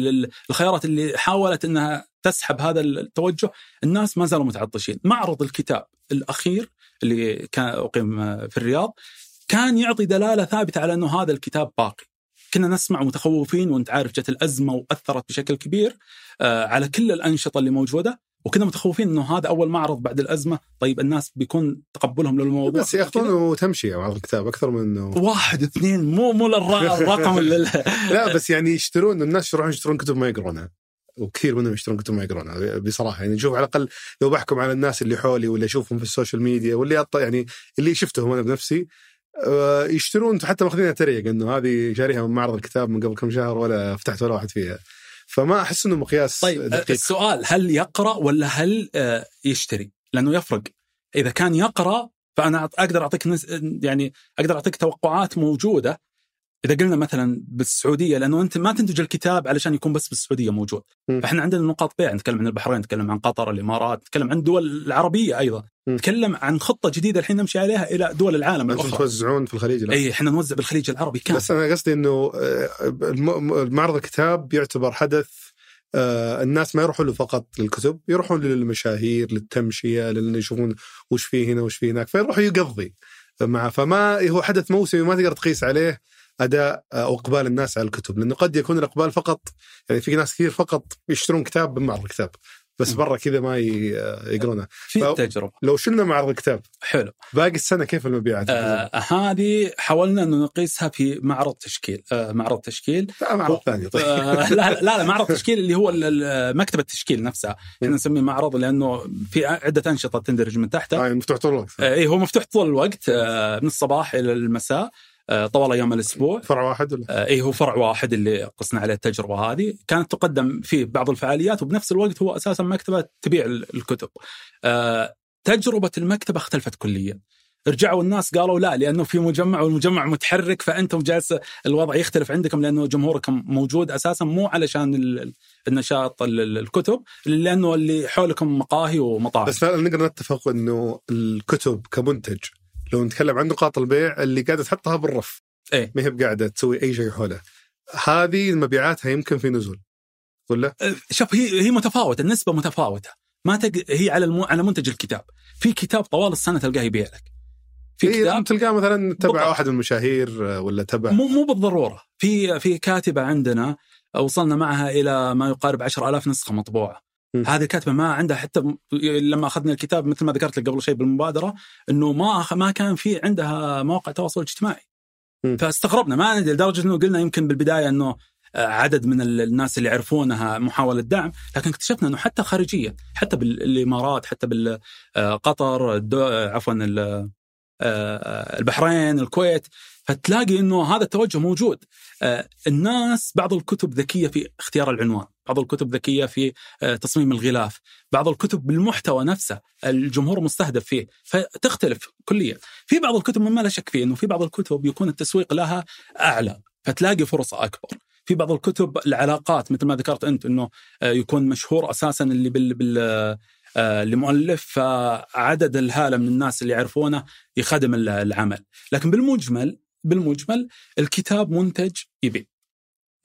الخيارات اللي حاولت إنها تسحب هذا التوجه، الناس ما زالوا متعطشين، معرض الكتاب الأخير اللي كان أقيم في الرياض كان يعطي دلالة ثابتة على إنه هذا الكتاب باقي. كنا نسمع متخوفين وإنت عارف جت الأزمة وأثرت بشكل كبير آه، على كل الأنشطة اللي موجودة وكنا متخوفين إنه هذا أول معرض بعد الأزمة. طيب الناس بيكون تقبلهم للموضوع. بس ياخذونه تمشيه معرض الكتاب أكثر من إنه واحد اثنين مو مو الرقم لا بس يعني يشترون الناس يروحون يشترون كتب ما يقرونها وكثير منهم يشترون كتب ما يقرونها بصراحة. يعني شوف على الأقل لو بحكم على الناس اللي حولي ولا أشوفهم في السوشيال ميديا واللي يعني اللي شفتهم أنا بنفسي يشترون حتى ماخذينها تريق إنه هذه شاريها من معرض الكتاب من قبل كم شهر ولا فتحت ولا واحد فيها فما أحس إنه مقياس طيب دقيق. السؤال هل يقرأ ولا هل آه، يشتري؟ لأنه يفرق إذا كان يقرأ فأنا أقدر أعطيك يعني أقدر أعطيك توقعات موجودة إذا قلنا مثلا بالسعودية لأنه أنت ما تنتج الكتاب علشان يكون بس بالسعودية موجود. م. فإحنا عندنا نقاط بيع نتكلم عن البحرين نتكلم عن قطر الإمارات نتكلم عن الدول العربية أيضا. م. نتكلم عن خطة جديدة الحين نمشي عليها إلى دول العالم الأخرى. توزعون في الخليج اي إحنا نوزع بالخليج العربي كامل. بس أنا قصدي إنه آه، معرض الكتاب يعتبر حدث آه الناس ما يروحون له فقط للكتب يروحون للمشاهير للتمشية لأن يشوفون وش فيه هنا وش فيه هناك فيروح يقضي مع فما هو حدث موسمي ما تقدر تقيس عليه أداء أو إقبال الناس على الكتب لأنه قد يكون الإقبال فقط يعني في ناس كثير فقط يشترون كتاب من معرض الكتاب بس برا كذا ما يقرونه. في تجربة. لو شلنا معرض الكتاب حلو. باقي السنة كيف المبيعات؟ آه هذه حاولنا انه نقيسها في معرض تشكيل آه معرض تشكيل. لا معرض ثاني طيب. آه لا, لا لا معرض تشكيل اللي هو مكتبة التشكيل نفسها. إحنا نسميه معرض لأنه في عدة أنشطة تندرج من تحته. آه مفتوح طول الوقت. آه اي هو مفتوح طول الوقت آه من الصباح إلى المساء. آه، طوال أيام الأسبوع. فرع واحد ولا؟ آه، اي هو فرع واحد اللي قصنا عليه التجربة هذه. كانت تقدم فيه بعض الفعاليات وبنفس الوقت هو أساسا مكتبة تبيع الكتب. آه، تجربة المكتبة اختلفت كليا. رجعوا الناس قالوا لا لأنه في مجمع والمجمع متحرك فأنتم جالس الوضع يختلف عندكم لأنه جمهوركم موجود أساسا مو علشان النشاط الكتب لأنه اللي حولكم مقاهي ومطاعم. بس نقدر نتفق إنه الكتب كمنتج. لو نتكلم عن نقاط البيع اللي قاعدة تحطها بالرف. إيه. ما هي بقاعدة تسوي أي شيء حولها. هذه مبيعاتها يمكن في نزول. ولا؟ أه، شوف هي هي متفاوتة النسبة متفاوتة. ما تق... هي على المو... على منتج الكتاب. في كتاب طوال السنة تلقاه يبيع لك. في كتاب تلقاه مثلا تبع واحد من المشاهير أه، ولا تبع؟ مو مو بالضرورة. في في كاتبة عندنا وصلنا معها إلى ما يقارب 10000 نسخة مطبوعة. هذه الكاتبة ما عندها حتى لما أخذنا الكتاب مثل ما ذكرت لك قبل شيء بالمبادرة إنه ما ما كان في عندها مواقع تواصل اجتماعي. فاستغربنا ما ندري لدرجة إنه قلنا يمكن بالبداية إنه آه، عدد من الناس اللي يعرفونها محاولة دعم لكن اكتشفنا إنه حتى خارجيا حتى بالامارات حتى بالقطر آه، عفوا آه، البحرين الكويت. فتلاقي إنه هذا التوجه موجود. الناس بعض الكتب ذكية في اختيار العنوان بعض الكتب ذكية في آه، تصميم الغلاف بعض الكتب بالمحتوى نفسه الجمهور مستهدف فيه فتختلف كليا. في بعض الكتب مما لا شك فيه إنه في بعض الكتب يكون التسويق لها أعلى فتلاقي فرصه أكبر. في بعض الكتب العلاقات مثل ما ذكرت أنت إنه آه، يكون مشهور أساسا اللي بال, بال آه، لمؤلف فعدد الهالة من الناس اللي يعرفونه يخدم العمل. لكن بالمجمل بالمجمل الكتاب منتج يبيع.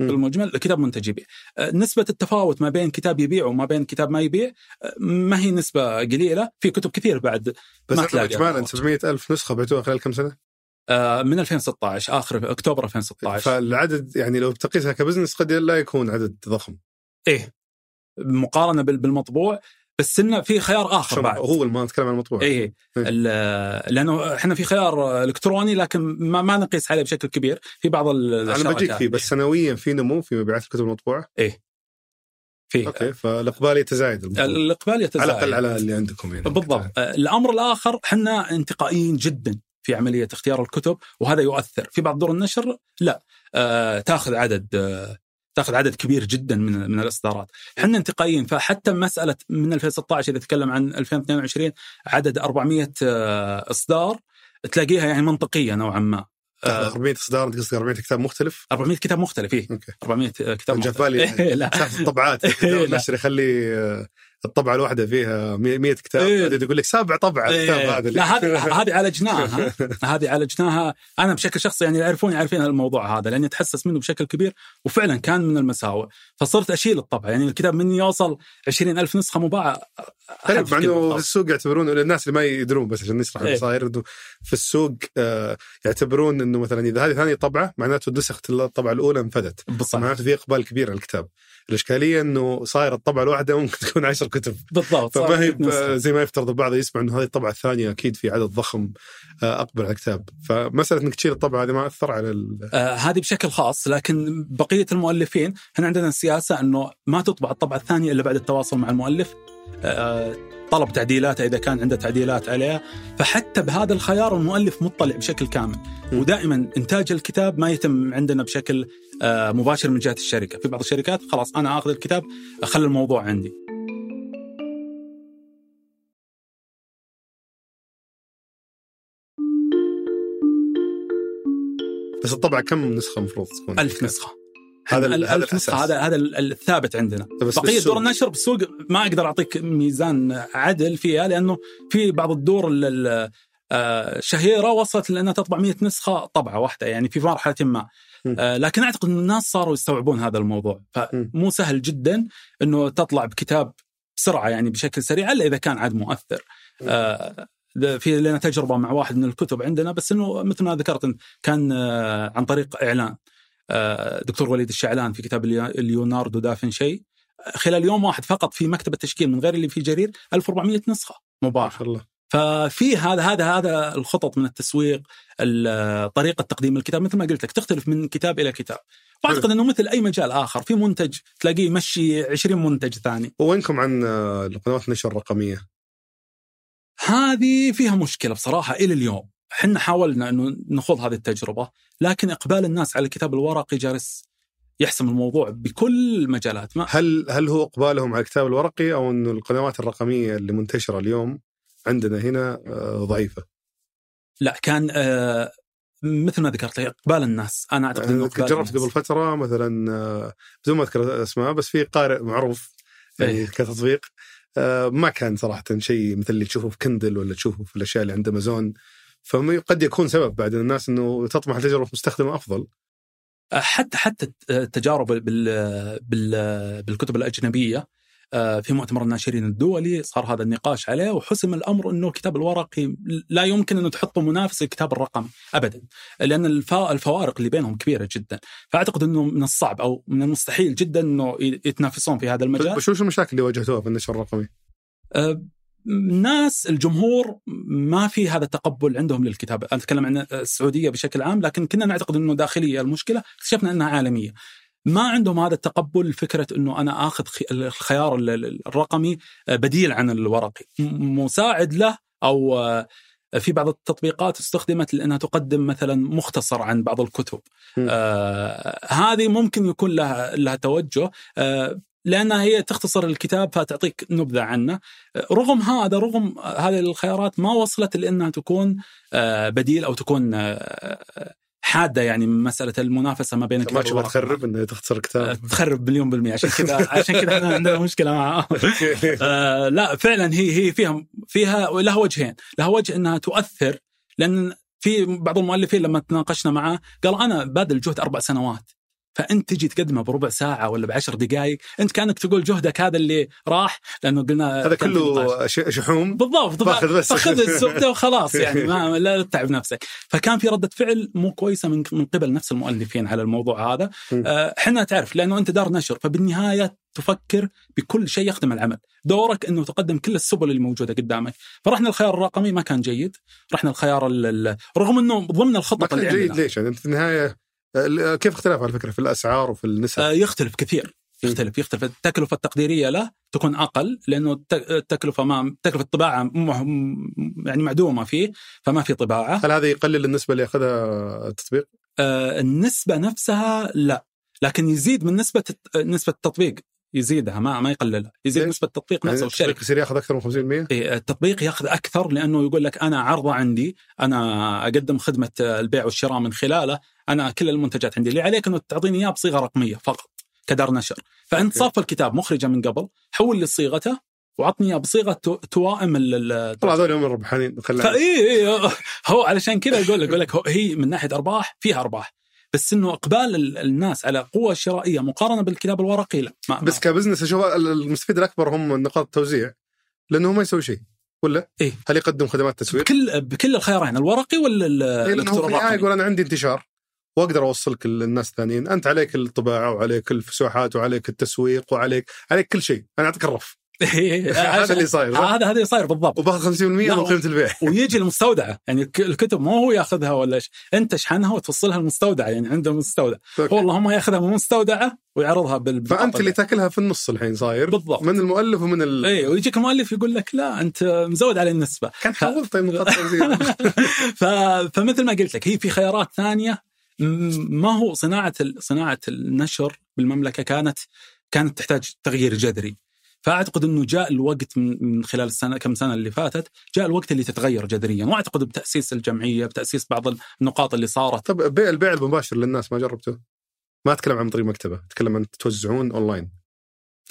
بالمجمل الكتاب منتج يبيع. آه، نسبة التفاوت ما بين كتاب يبيع وما بين كتاب ما يبيع آه، ما هي نسبة قليلة. في كتب كثير بعد بس ما تلاقي اجمالا 700 ألف نسخة بعتوها خلال كم سنة؟ آه، من 2016 آخر أكتوبر 2016 فالعدد يعني لو تقيسها كبزنس قد لا يكون عدد ضخم. إيه. مقارنة بالمطبوع بس إنه في خيار آخر بعد. هو ما نتكلم عن المطبوع. اي إيه. لأنه إحنا في خيار إلكتروني لكن ما, ما نقيس عليه بشكل كبير. في بعض أنا بجيك فيه بس سنويا في نمو في مبيعات الكتب المطبوعة؟ إيه. في. أوكي فالإقبال يتزايد الإقبال يتزايد. على الأقل على اللي عندكم يعني. بالضبط. الأمر الآخر إحنا انتقائيين جدا في عملية اختيار الكتب وهذا يؤثر. في بعض دور النشر لا. آه تأخذ عدد آه تاخذ عدد كبير جدا من من الإصدارات. إحنا انتقائيين فحتى مسألة من 2016 إذا تكلم عن 2022 عدد 400 آه، إصدار تلاقيها يعني منطقية نوعا ما. 400 إصدار أنت قصدك 400 كتاب مختلف؟ 400 كتاب مختلف اي 400 كتاب مختلف. بالي لا. الطبعات النشر يخلي آه، الطبعة الواحدة فيها 100 كتاب. إيه. يقول لك سابع طبعة إيه. هذا لا هذه هذه عالجناها. هذه عالجناها. أنا بشكل شخصي يعني يعرفوني عارفين الموضوع هذا لأني أتحسس منه بشكل كبير وفعلا كان من المساوئ. فصرت أشيل الطبعة. يعني الكتاب مني يوصل 20000 نسخة مباعة. طيب مع إنه في السوق يعتبرون الناس اللي ما يدرون بس عشان نشرح اللي إيه. صاير إنه في السوق آه، يعتبرون إنه مثلا إذا هذه ثاني طبعة معناته نسخة الطبعة الأولى انفدت. معناته في إقبال كبير على الكتاب. الإشكالية إنه صاير الطبعة الواحدة ممكن تكون عشر كتب بالضبط فما هي زي ما يفترض البعض يسمع إنه هذه الطبعة الثانية أكيد في عدد ضخم آه، أقبل على الكتاب. فمسألة إنك تشيل الطبعة هذه ما أثر على آه هذه بشكل خاص لكن بقية المؤلفين إحنا عندنا السياسة إنه ما تطبع الطبعة الثانية إلا بعد التواصل مع المؤلف. آه طلب تعديلاتها إذا كان عنده تعديلات عليها فحتى بهذا الخيار المؤلف مطلع بشكل كامل. ودائما إنتاج الكتاب ما يتم عندنا بشكل آه، مباشر من جهة الشركة. في بعض الشركات خلاص أنا آخذ الكتاب أخلي الموضوع عندي. بس الطبعه كم نسخة المفروض تكون؟ ألف نسخة. هذا الألف نسخة. هذا هذا الثابت عندنا. بقية دور النشر بالسوق ما أقدر أعطيك ميزان عدل فيها لأنه في بعض الدور الشهيره آه، وصلت لأنها تطبع 100 نسخة طبعة واحدة يعني في مرحلة ما. آه لكن أعتقد إن الناس صاروا يستوعبون هذا الموضوع. فمو سهل جدا إنه تطلع بكتاب بسرعة يعني بشكل سريع إلا إذا كان عاد مؤثر. في لنا تجربة مع واحد من الكتب عندنا بس إنه مثل ما ذكرت كان آه عن طريق إعلان. آه دكتور وليد الشعلان في كتاب ليوناردو دافنشي. خلال يوم واحد فقط في مكتب التشكيل من غير اللي في جرير 1400 نسخة مباعه الله. ففي هذا هذا هذا الخطط من التسويق طريقة تقديم الكتاب. مثل ما قلت لك تختلف من كتاب إلى كتاب. وأعتقد إنه مثل أي مجال آخر في منتج تلاقيه يمشي 20 منتج ثاني. وينكم عن القنوات النشر الرقمية؟ هذه فيها مشكلة بصراحة إلى اليوم. إحنا حاولنا إنه نخوض هذه التجربة لكن إقبال الناس على الكتاب الورقي جالس يحسم الموضوع بكل المجالات. ما هل هل هو إقبالهم على الكتاب الورقي أو إنه القنوات الرقمية اللي منتشرة اليوم عندنا هنا آه، ضعيفة؟ لا كان آه، مثل ما ذكرت إقبال الناس. أنا أعتقد إنه جربت قبل فترة مثلا آه، بدون ما أذكر أسماء بس في قارئ معروف يعني أيه. كتطبيق ما كان صراحة شيء مثل اللي تشوفه في كندل ولا تشوفه في الأشياء اللي عند امازون فقد يكون سبب بعد الناس إنه تطمح لتجربه مستخدمة أفضل. حتى حتى التجارب بالكتب الأجنبية آه، في مؤتمر الناشرين الدولي صار هذا النقاش عليه وحسم الأمر إنه الكتاب الورقي لا يمكن انه تحطه منافس للكتاب الرقمي ابدا لأن الفوارق اللي بينهم كبيرة جدا فأعتقد إنه من الصعب أو من المستحيل جدا إنه يتنافسون في هذا المجال وش المشاكل اللي واجهتوها في النشر الرقمي؟ الناس أه، الجمهور ما في هذا التقبل عندهم للكتاب، أنا أتكلم عن السعودية بشكل عام لكن كنا نعتقد إنه داخلية المشكلة، اكتشفنا أنها عالمية. ما عندهم هذا التقبل فكرة إنه أنا آخذ الخيار الرقمي آه، بديل عن الورقي. مساعد له أو آه، في بعض التطبيقات استخدمت لأنها تقدم مثلا مختصر عن بعض الكتب. آه هذه ممكن يكون لها لها توجه آه لأنها هي تختصر الكتاب فتعطيك نبذة عنه. آه، رغم هذا رغم هذه الخيارات ما وصلت لأنها تكون بديل أو تكون حادة يعني مسألة المنافسة ما بين الكتاب ما تخرب إنه تختصر كتاب. آه، تخرب مليون بالمية. عشان كذا عشان كذا إحنا عندنا مشكلة معها آه لا فعلا هي هي فيها فيها لها وجهين. لها وجه إنها تؤثر لأن في بعض المؤلفين لما تناقشنا معاه قال أنا باذل جهد أربع سنوات. فأنت تجي تقدمه بربع ساعة ولا بعشر دقائق أنت كأنك تقول جهدك هذا اللي راح لأنه قلنا هذا كله شحوم؟ بالضبط فاخذ بس. فاخذ الزبدة وخلاص يعني ما لا تتعب نفسك. فكان في ردة فعل مو كويسة من من قبل نفس المؤلفين على الموضوع هذا. إحنا آه تعرف لأنه أنت دار نشر فبالنهاية تفكر بكل شيء يخدم العمل. دورك إنه تقدم كل السبل اللي موجودة قدامك. فرحنا الخيار الرقمي ما كان جيد. رحنا الخيار رغم إنه ضمن الخطط اللي جيد ليش؟ يعني في النهاية كيف اختلاف على فكرة في الأسعار وفي النسب؟ آه، يختلف كثير يختلف يختلف. التكلفة التقديرية له تكون أقل لأنه التكلفة ما تكلفة الطباعة يعني معدومة فيه فما في طباعة. هل هذا يقلل النسبة اللي يأخذها التطبيق؟ آه النسبة نفسها لا لكن يزيد من نسبة نسبة التطبيق يزيدها ما ما يقللها. يزيد نسبة التطبيق نفسه يعني الشركة. يصير يأخذ أكثر من 5% إيه التطبيق يأخذ أكثر لأنه يقول لك أنا عرضة عندي أنا أقدم خدمة البيع والشراء من خلاله أنا كل المنتجات عندي. اللي عليك إنه تعطيني اياه بصيغة رقمية فقط كدار نشر. فانت صف الكتاب مخرجة من قبل حول لي صيغته وعطني اياه بصيغة توائم ال والله هذول هم ربحانين اي اي هو علشان كذا يقول لك يقول لك هي من ناحية أرباح فيها أرباح. بس إنه إقبال الناس على قوة الشرائيه مقارنة بالكتاب الورقي لا ما بس كبزنس أشوف المستفيد الأكبر هم نقاط التوزيع لأنه ما يسوي شيء ولا؟ إيه؟ هل يقدم خدمات تسويق؟ بكل بكل الخيارين الورقي ولا إيه لأنه هو يقول أنا عندي انتشار. واقدر أوصلك للناس الثانيين، أنت عليك الطباعة وعليك الفسوحات وعليك التسويق وعليك عليك كل شيء، أنا أعطيك الرف. هذا اللي صاير هذا هذا اللي صاير بالضبط. وباخذ 50% من قيمه البيع. ويجي المستودعه يعني الكتب مو هو ياخذها ولا إيش. أنت تشحنها وتوصلها المستودعه يعني عنده مستودع. هو اللهم ياخذها من المستودعه ويعرضها بال فأنت اللي تاكلها في النص الحين صاير. بالضبط. من المؤلف ومن ال... اي ويجيك المؤلف يقول لك لا أنت مزود علي النسبة. كان حاولت طيب ف... فمثل ما قلت لك هي في خيارات ثانية ما هو صناعة صناعة النشر بالمملكة كانت كانت تحتاج تغيير جذري. فأعتقد إنه جاء الوقت من خلال السنة كم سنة اللي فاتت جاء الوقت اللي تتغير جذريا. وأعتقد بتأسيس الجمعية بتأسيس بعض النقاط اللي صارت. طب بيع البيع المباشر للناس ما جربته؟ ما أتكلم عن طريق مكتبة أتكلم عن توزعون أونلاين.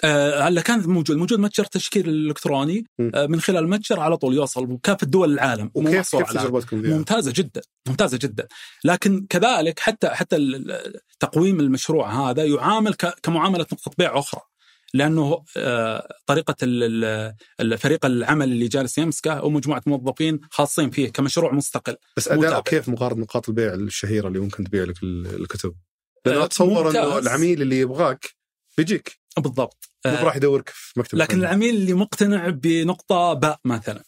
هلا كان موجود موجود متجر تشكيل الالكتروني آه من خلال المتجر على طول يوصل بكافة دول العالم. وكيف كيف تجربتكم ممتازة جدا ممتازة جدا. لكن كذلك حتى حتى تقويم المشروع هذا يعامل كمعاملة نقطة بيع أخرى. لأنه آه، طريقة فريق العمل اللي جالس يمسكه أو مجموعة موظفين خاصين فيه كمشروع مستقل. بس أداء كيف مقارنة نقاط البيع الشهيرة اللي ممكن تبيع لك الكتب؟ لأنه أتصور أنه العميل اللي يبغاك بيجيك بالضبط. مو راح يدورك في مكتب لكن العميل اللي مقتنع بنقطة باء مثلا.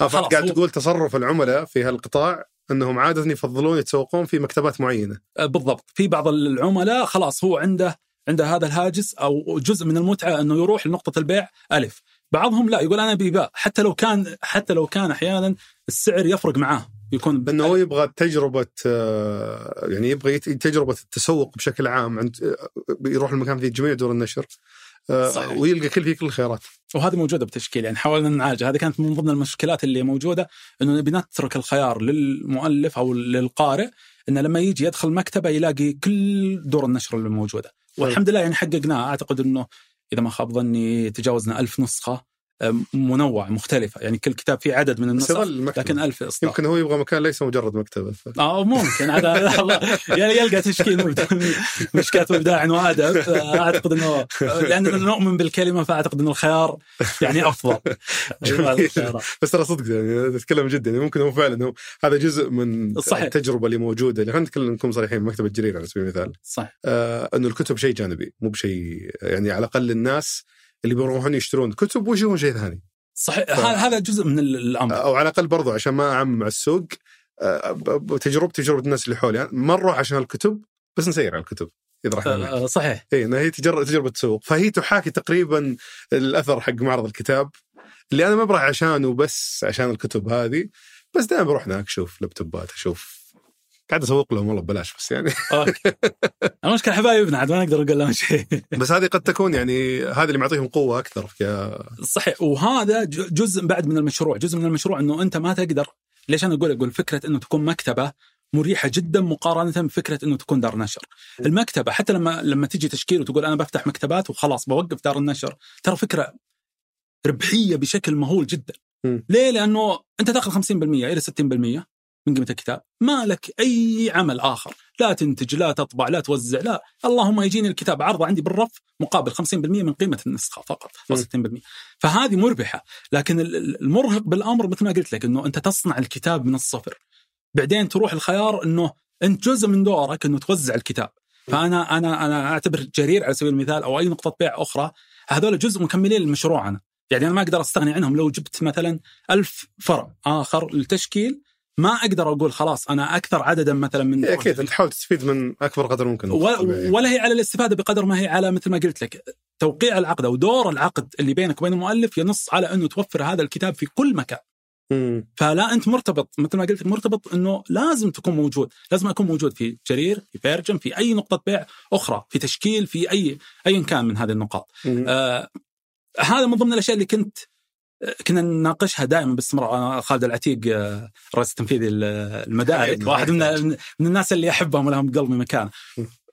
آه قاعد تقول تصرف العملاء في هالقطاع إنهم عادة يفضلون يتسوقون في مكتبات معينة. آه، بالضبط، في بعض العملاء خلاص هو عنده عنده هذا الهاجس أو جزء من المتعة إنه يروح لنقطة البيع ألف. بعضهم لا يقول أنا بيباع حتى لو كان حتى لو كان أحيانا السعر يفرق معاه يكون انه هو يبغى تجربة آه، يعني يبغى تجربة التسوق بشكل عام عند آه، يروح المكان فيه جميع دور النشر آه، صحيح. ويلقى كل فيه كل الخيارات. وهذه موجودة بتشكيل يعني حاولنا نعالجها هذه كانت من ضمن المشكلات اللي موجودة إنه نبي نترك الخيار للمؤلف أو للقارئ إنه لما يجي يدخل مكتبة يلاقي كل دور النشر اللي موجودة. والحمد لله يعني حققناها أعتقد إنه إذا ما خاب ظني تجاوزنا ألف نسخة. منوع مختلفة. يعني كل كتاب فيه عدد من النسخ لكن ألف إصدار يمكن هو يبغى مكان ليس مجرد مكتبة ف... آه ممكن. هذا يلقى تشكيل مش كاتب إبداع وأدب. أعتقد أنه لأننا نؤمن بالكلمة فأعتقد أنه الخيار يعني أفضل. بس ترى صدق يعني تتكلم جدا يعني ممكن هو فعلا هو هذا جزء من صحيح. التجربة اللي موجودة. اللي خلينا نتكلم نكون صريحين مكتبة جرير على سبيل المثال. صح آه أنه الكتب شيء جانبي مو بشيء يعني على الأقل الناس اللي بيروحون يشترون. كتب ويشوفون شيء ثاني؟ صحيح. ف... هذا جزء من الأمر. أو على الأقل برضو عشان ما أعمم مع السوق آه، تجربتي تجربة الناس اللي حولي. يعني ما نروح عشان الكتب بس نسير على الكتب إذا رحنا أه صحيح. إي هي تجربه تجربة تسوق فهي تحاكي تقريبا الأثر حق معرض الكتاب اللي أنا ما بروح عشانه بس عشان الكتب هذه بس دائما بروح هناك أشوف لابتوبات أشوف قاعد أسوق لهم والله ببلاش بس يعني أوكي المشكلة حبايبنا عاد ما نقدر نقول لهم شيء بس هذه قد تكون يعني هذا اللي معطيهم قوة أكثر في صحيح وهذا جزء بعد من المشروع جزء من المشروع إنه أنت ما تقدر ليش أنا أقول أقول فكرة إنه تكون مكتبة مريحة جدا مقارنة بفكرة إنه تكون دار نشر. المكتبة حتى لما لما تجي تشكيل وتقول أنا بفتح مكتبات وخلاص بوقف دار النشر ترى فكرة ربحية بشكل مهول جدا. م. ليه؟ لأنه أنت تأخذ 50% إلى 60% من قيمة الكتاب. ما لك أي عمل آخر. لا تنتج لا تطبع لا توزع لا. اللهم يجيني الكتاب عرضه عندي بالرف مقابل 50% من قيمة النسخة فقط أو 60% فهذه مربحة. لكن المرهق بالأمر مثل ما قلت لك إنه أنت تصنع الكتاب من الصفر. بعدين تروح الخيار إنه أنت جزء من دورك إنه توزع الكتاب. فأنا أنا أنا أعتبر جرير على سبيل المثال أو أي نقطة بيع أخرى هذول جزء مكملين لمشروعنا يعني أنا ما أقدر أستغني عنهم لو جبت مثلا ألف فرع آخر للتشكيل ما أقدر أقول خلاص أنا أكثر عددا مثلا من إيه، أكيد تحاول تستفيد من أكبر قدر ممكن. ولا هي على الاستفادة بقدر ما هي على مثل ما قلت لك توقيع العقد أو دور العقد اللي بينك وبين المؤلف ينص على أنه توفر هذا الكتاب في كل مكان. فلا أنت مرتبط مثل ما قلت مرتبط أنه لازم تكون موجود، لازم أكون موجود في جرير، في بيرجم، في أي نقطة بيع أخرى، في تشكيل، في أي ايا كان من هذه النقاط. آه هذا من ضمن الأشياء اللي كنت كنا نناقشها دائما باستمرار. خالد العتيق آه، رئيس التنفيذي المدارك واحد من, من الناس اللي أحبهم ولهم قلبي مكانه.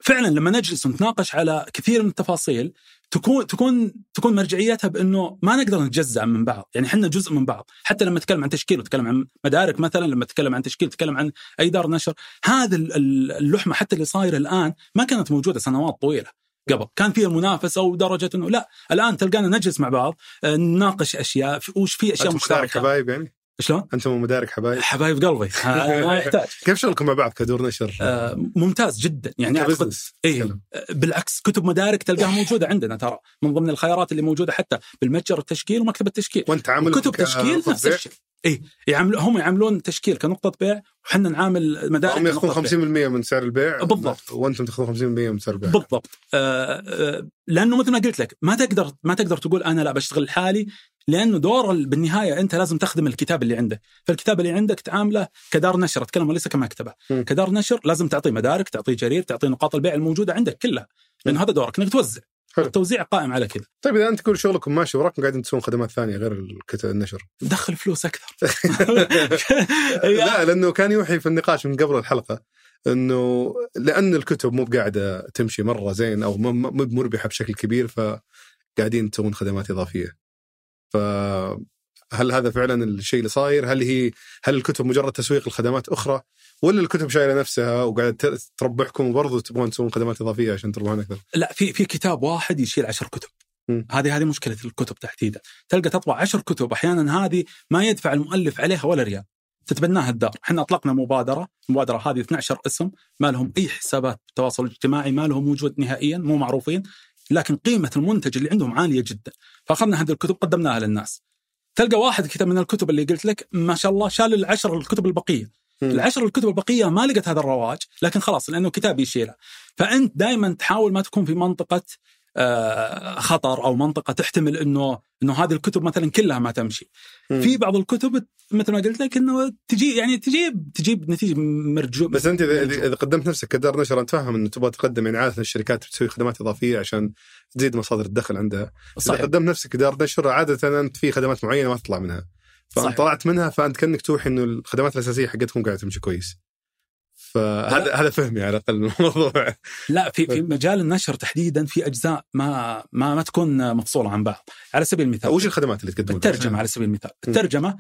فعلا لما نجلس ونتناقش على كثير من التفاصيل تكون تكون تكون مرجعيتها بأنه ما نقدر نتجزأ من بعض، يعني إحنا جزء من بعض، حتى لما نتكلم عن تشكيل ونتكلم عن مدارك مثلا، لما نتكلم عن تشكيل نتكلم عن أي دار نشر، هذه اللحمة حتى اللي صايرة الآن ما كانت موجودة سنوات طويلة. قبل. كان فيها منافسة ودرجة إنه لا الآن تلقانا نجلس مع بعض آه، نناقش أشياء وش في أشياء مشتركة. حبايب يعني؟ شلون؟ أنتم ومدارك حبايب. حبايب قلبي. ما يحتاج. كيف شغلكم مع بعض كدور نشر؟ آه ممتاز جدا. يعني اعتقد اي آه، بالعكس كتب مدارك تلقاها موجودة عندنا ترى. من ضمن الخيارات اللي موجودة حتى بالمتجر التشكيل ومكتب التشكيل. وأنت عامل كتب تشكيل نفس الشيء. اي يعملون هم يعملون تشكيل كنقطة بيع وحنا نعامل مدارك هم ياخذون 50% من سعر البيع بالضبط. وأنتم تاخذون 50% من سعر البيع. بالضبط. آه آه لأنه مثل ما قلت لك ما تقدر ما تقدر تقول أنا لا بشتغل لحالي لأنه دور بالنهاية أنت لازم تخدم الكتاب اللي عندك، فالكتاب اللي عندك تعامله كدار نشر. أتكلم وليس كمكتبه، م. كدار نشر لازم تعطيه مدارك، تعطيه جرير، تعطيه نقاط البيع الموجودة عندك كلها، لأن هذا دورك إنك توزع. حلو. التوزيع قائم على كذا. طيب إذا أنت تقول شغلكم ماشي وراكم قاعدين تسوون خدمات ثانية غير الكتب النشر. دخل فلوس أكثر. لا لأنه كان يوحي في النقاش من قبل الحلقة إنه لأن الكتب مو قاعدة تمشي مرة زين أو مو مربحة بشكل كبير فقاعدين تسوون خدمات إضافية. فهل هذا فعلا الشيء اللي صاير؟ هل هي هل الكتب مجرد تسويق لخدمات أخرى؟ ولا الكتب شايلة نفسها وقاعدة تربحكم وبرضه تبغون تسوون خدمات إضافية عشان تربحون أكثر؟ لا في في كتاب واحد يشيل عشر كتب. هذه هذه مشكلة الكتب تحديدا، تلقى تطبع عشر كتب أحيانا هذه ما يدفع المؤلف عليها ولا ريال. تتبناها الدار، إحنا أطلقنا مبادرة، المبادرة هذه 12 اسم ما لهم أي حسابات التواصل الاجتماعي، ما لهم وجود نهائيا، مو معروفين، لكن قيمة المنتج اللي عندهم عالية جدا، فأخذنا هذه الكتب قدمناها للناس. تلقى واحد كتاب من الكتب اللي قلت لك ما شاء الله شال العشر الكتب البقية العشر الكتب البقية ما لقت هذا الرواج لكن خلاص لأنه كتاب يشيلها فأنت دائما تحاول ما تكون في منطقة آه، خطر أو منطقة تحتمل إنه إنه هذه الكتب مثلا كلها ما تمشي. م. في بعض الكتب مثل ما قلت لك إنه تجي يعني تجيب تجيب نتيجة مرجوه بس أنت إذا, إذا قدمت نفسك كدار نشر أنت فاهم إنه تبغى تقدم يعني عادة الشركات بتسوي خدمات إضافية عشان تزيد مصادر الدخل عندها. صحيح. اذا قدمت نفسك كدار نشر عادة أنت في خدمات معينة ما تطلع منها. فأنت طلعت منها فأنت كأنك توحي إنه الخدمات الأساسية حقتكم قاعدة تمشي كويس. فهذا هذا فهمي على الأقل الموضوع. لا في في مجال النشر تحديدا في أجزاء ما ما ما تكون مفصولة عن بعض. على سبيل المثال. وش الخدمات اللي تقدمها؟ الترجمة على سبيل المثال. الترجمة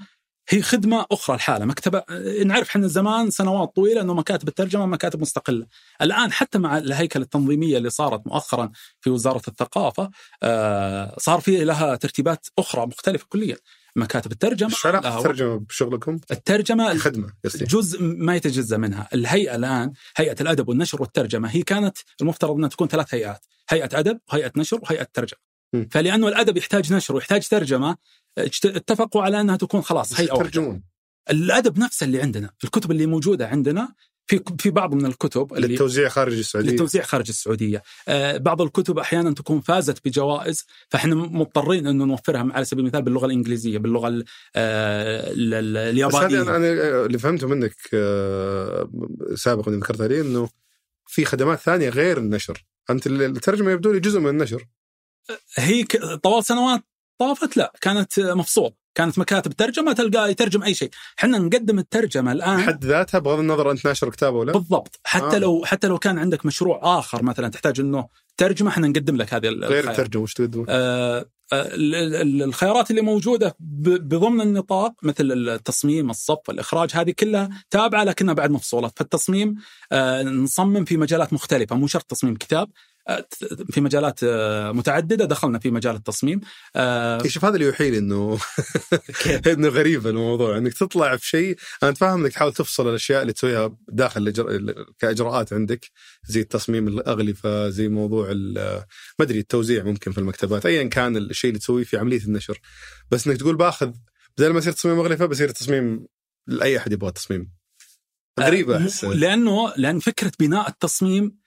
هي خدمة أخرى لحالها. مكتبة نعرف إحنا زمان سنوات طويلة أنه مكاتب الترجمة مكاتب مستقلة. الآن حتى مع الهيكل التنظيمية اللي صارت مؤخرا في وزارة الثقافة آه، صار في لها ترتيبات أخرى مختلفة كليا. مكاتب الترجمة إيش علاقة الترجمة بشغلكم؟ الترجمة خدمة جزء ما يتجزأ منها، الهيئة الآن هيئة الأدب والنشر والترجمة هي كانت المفترض أنها تكون ثلاث هيئات، هيئة أدب وهيئه نشر وهيئة ترجمة. م. فلأنه الأدب يحتاج نشر ويحتاج ترجمة اتفقوا على أنها تكون خلاص هيئة ترجمون الأدب نفسه اللي عندنا، الكتب اللي موجودة عندنا في في بعض من الكتب اللي للتوزيع خارج السعودية. للتوزيع خارج السعودية. آه بعض الكتب أحيانا تكون فازت بجوائز فإحنا مضطرين إنه نوفرها على سبيل المثال باللغة الإنجليزية باللغة آه اليابانيه بس أنا اللي فهمته منك آه سابقا ذكرتها لي إنه في خدمات ثانية غير النشر. أنت الترجمة يبدو لي جزء من النشر. هي طوال سنوات طافت؟ لا كانت مفصول. كانت مكاتب ترجمة تلقاه يترجم أي شيء، إحنا نقدم الترجمة الآن. حد ذاتها بغض النظر أنت ناشر كتاب ولا؟ بالضبط، حتى آه. لو حتى لو كان عندك مشروع آخر مثلا تحتاج إنه ترجمة إحنا نقدم لك هذه غير الترجمة وش تقدمون؟ آه, آه، الخيارات اللي موجودة بضمن النطاق مثل التصميم، الصف، الإخراج هذه كلها تابعة لكنها بعد مفصولات، فالتصميم آه نصمم في مجالات مختلفة مو شرط تصميم كتاب، في مجالات آه، متعددة دخلنا في مجال التصميم. آه، شوف هذا اللي يوحي لي انه إنه غريب الموضوع إنك تطلع في شيء أنا أتفهم إنك تحاول تفصل الأشياء اللي تسويها داخل كإجراءات عندك زي التصميم الأغلفة زي موضوع ما أدري التوزيع ممكن في المكتبات ايا كان الشيء اللي تسويه في عملية النشر. بس إنك تقول باخذ بدل ما يصير تصميم اغلفه بصير تصميم لأي أحد يبغى تصميم. غريبة أحس. لأنه لأن فكرة بناء التصميم آه،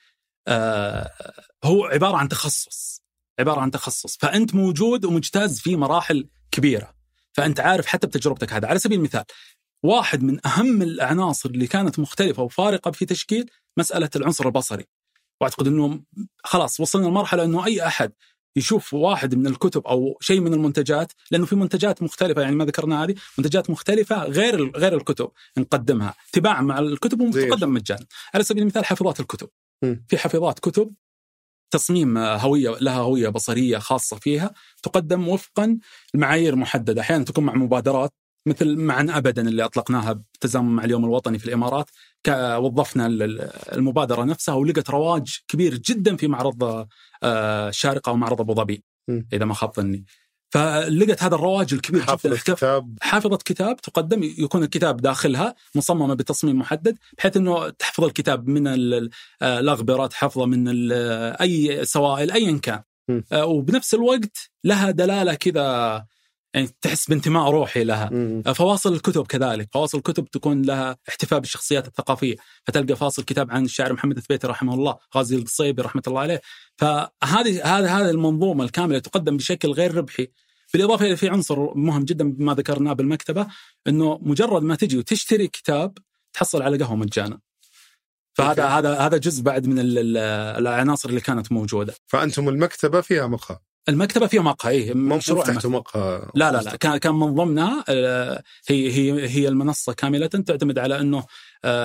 هو عبارة عن تخصص عبارة عن تخصص. فأنت موجود ومجتاز في مراحل كبيرة. فأنت عارف حتى بتجربتك هذا على سبيل المثال واحد من أهم العناصر اللي كانت مختلفة وفارقة في تشكيل مسألة العنصر البصري. وأعتقد إنه خلاص وصلنا لمرحلة إنه أي أحد يشوف واحد من الكتب أو شيء من المنتجات لأنه في منتجات مختلفة يعني ما ذكرنا هذه منتجات مختلفة غير غير الكتب نقدمها. تباعا مع الكتب وتقدم مجانا. على سبيل المثال حافظات الكتب. في حافظات كتب تصميم هوية لها هوية بصرية خاصة فيها تقدم وفقا المعايير محددة. أحيانا تكون مع مبادرات مثل معا ابدا اللي أطلقناها بالتزامن مع اليوم الوطني في الإمارات وظفنا المبادرة نفسها ولقت رواج كبير جدا في معرض آه، الشارقه ومعرض أبو ظبي إذا ما خاب ظني. فلقت هذا الرواج الكبير حافظة جدا كتاب. حافظة كتاب تقدم يكون الكتاب داخلها مصممة بتصميم محدد بحيث إنه تحفظ الكتاب من آه، الاغبرة تحفظه من أي سوائل ايا كان. آه، وبنفس الوقت لها دلالة كذا يعني تحس بانتماء روحي لها. مم. فواصل الكتب كذلك. فواصل الكتب تكون لها احتفاء بالشخصيات الثقافية. فتلقى فاصل كتاب عن الشاعر محمد الثبيتي رحمه الله غازي القصيبي رحمة الله عليه. فهذه هذه هذه المنظومة الكاملة تقدم بشكل غير ربحي. بالإضافة إلى في عنصر مهم جدا بما ذكرناه بالمكتبة أنه مجرد ما تجي وتشتري كتاب تحصل على قهوة مجانا فهذا هذا هذا جزء بعد من العناصر اللي كانت موجودة. فأنتم المكتبة فيها مقهى. المكتبة فيها مقهى اي مشروع فتحتوا مقهى لا لا لا كان كان من ضمنها آه، هي هي هي المنصة كاملة تعتمد على إنه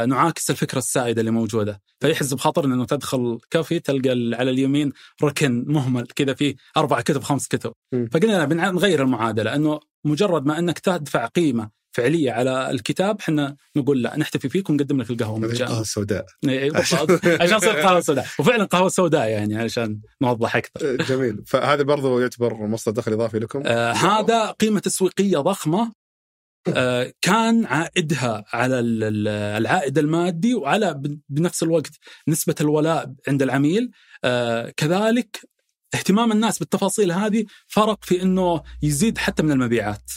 نعاكس الفكرة السائدة اللي موجودة. فيحز بخاطرنا إنه تدخل كافي تلقى على اليمين ركن مهمل كذا فيه أربع كتب خمس كتب. فقلنا بنغير المعادلة إنه مجرد ما إنك تدفع قيمة فعلية على الكتاب إحنا نقول لا نحتفي فيك ونقدم لك القهوة مجانا. القهوه السوداء عشان تصير قهوة سوداء. وفعلا قهوة سوداء يعني علشان نوضح أكثر. جميل. فهذا برضو يعتبر مصدر دخل إضافي لكم؟ آه هذا قيمة تسويقية ضخمة آه كان عائدها على العائد المادي وعلى بنفس الوقت نسبة الولاء عند العميل. آه كذلك اهتمام الناس بالتفاصيل هذه فرق في إنه يزيد حتى من المبيعات.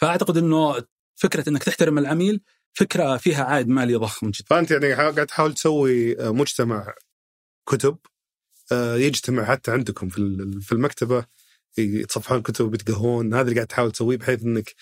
فأعتقد إنه فكرة إنك تحترم العميل فكرة فيها عائد مالي ضخم جدا. فأنت يعني قاعد تحاول تسوي آه، مجتمع كتب آه، يجتمع حتى عندكم في المكتبة. يتصفحون كتب ويتقهون هذا اللي قاعد تحاول تسويه بحيث إنك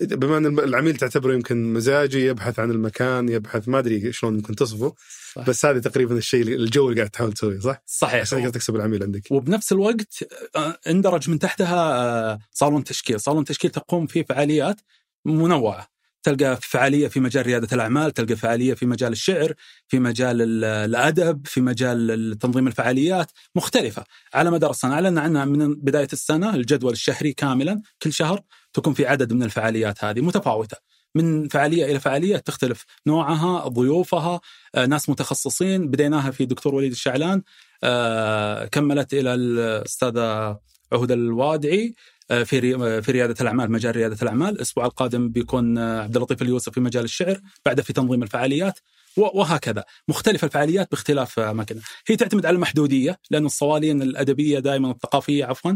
بما إن العميل تعتبره يمكن مزاجي يبحث عن المكان يبحث ما أدري شلون ممكن تصفه صح. بس هذا تقريبا الشيء الجو اللي قاعد تحاول تسويه صح؟ صحيح عشان تكسب العميل عندك وبنفس الوقت آه، اندرج من تحتها صالون تشكيل، صالون تشكيل تقوم فيه فعاليات منوعة تلقى فعالية في مجال ريادة الأعمال، تلقى فعالية في مجال الشعر، في مجال الأدب، في مجال تنظيم الفعاليات مختلفة. على مدار السنة، اعلنا عنها من بداية السنة الجدول الشهري كاملا كل شهر تكون في عدد من الفعاليات هذه متفاوتة. من فعالية إلى فعالية تختلف نوعها، ضيوفها، آه، ناس متخصصين، بديناها في دكتور وليد الشعلان، آه، كملت إلى الأستاذة عهد الوادعي. في آه، في ريادة الأعمال مجال ريادة الأعمال. الأسبوع القادم بيكون آه، عبد اللطيف اليوسف في مجال الشعر بعده في تنظيم الفعاليات وهكذا. مختلف الفعاليات باختلاف اماكنها هي تعتمد على المحدودية لأن الصوالين الأدبية دائما الثقافية عفوا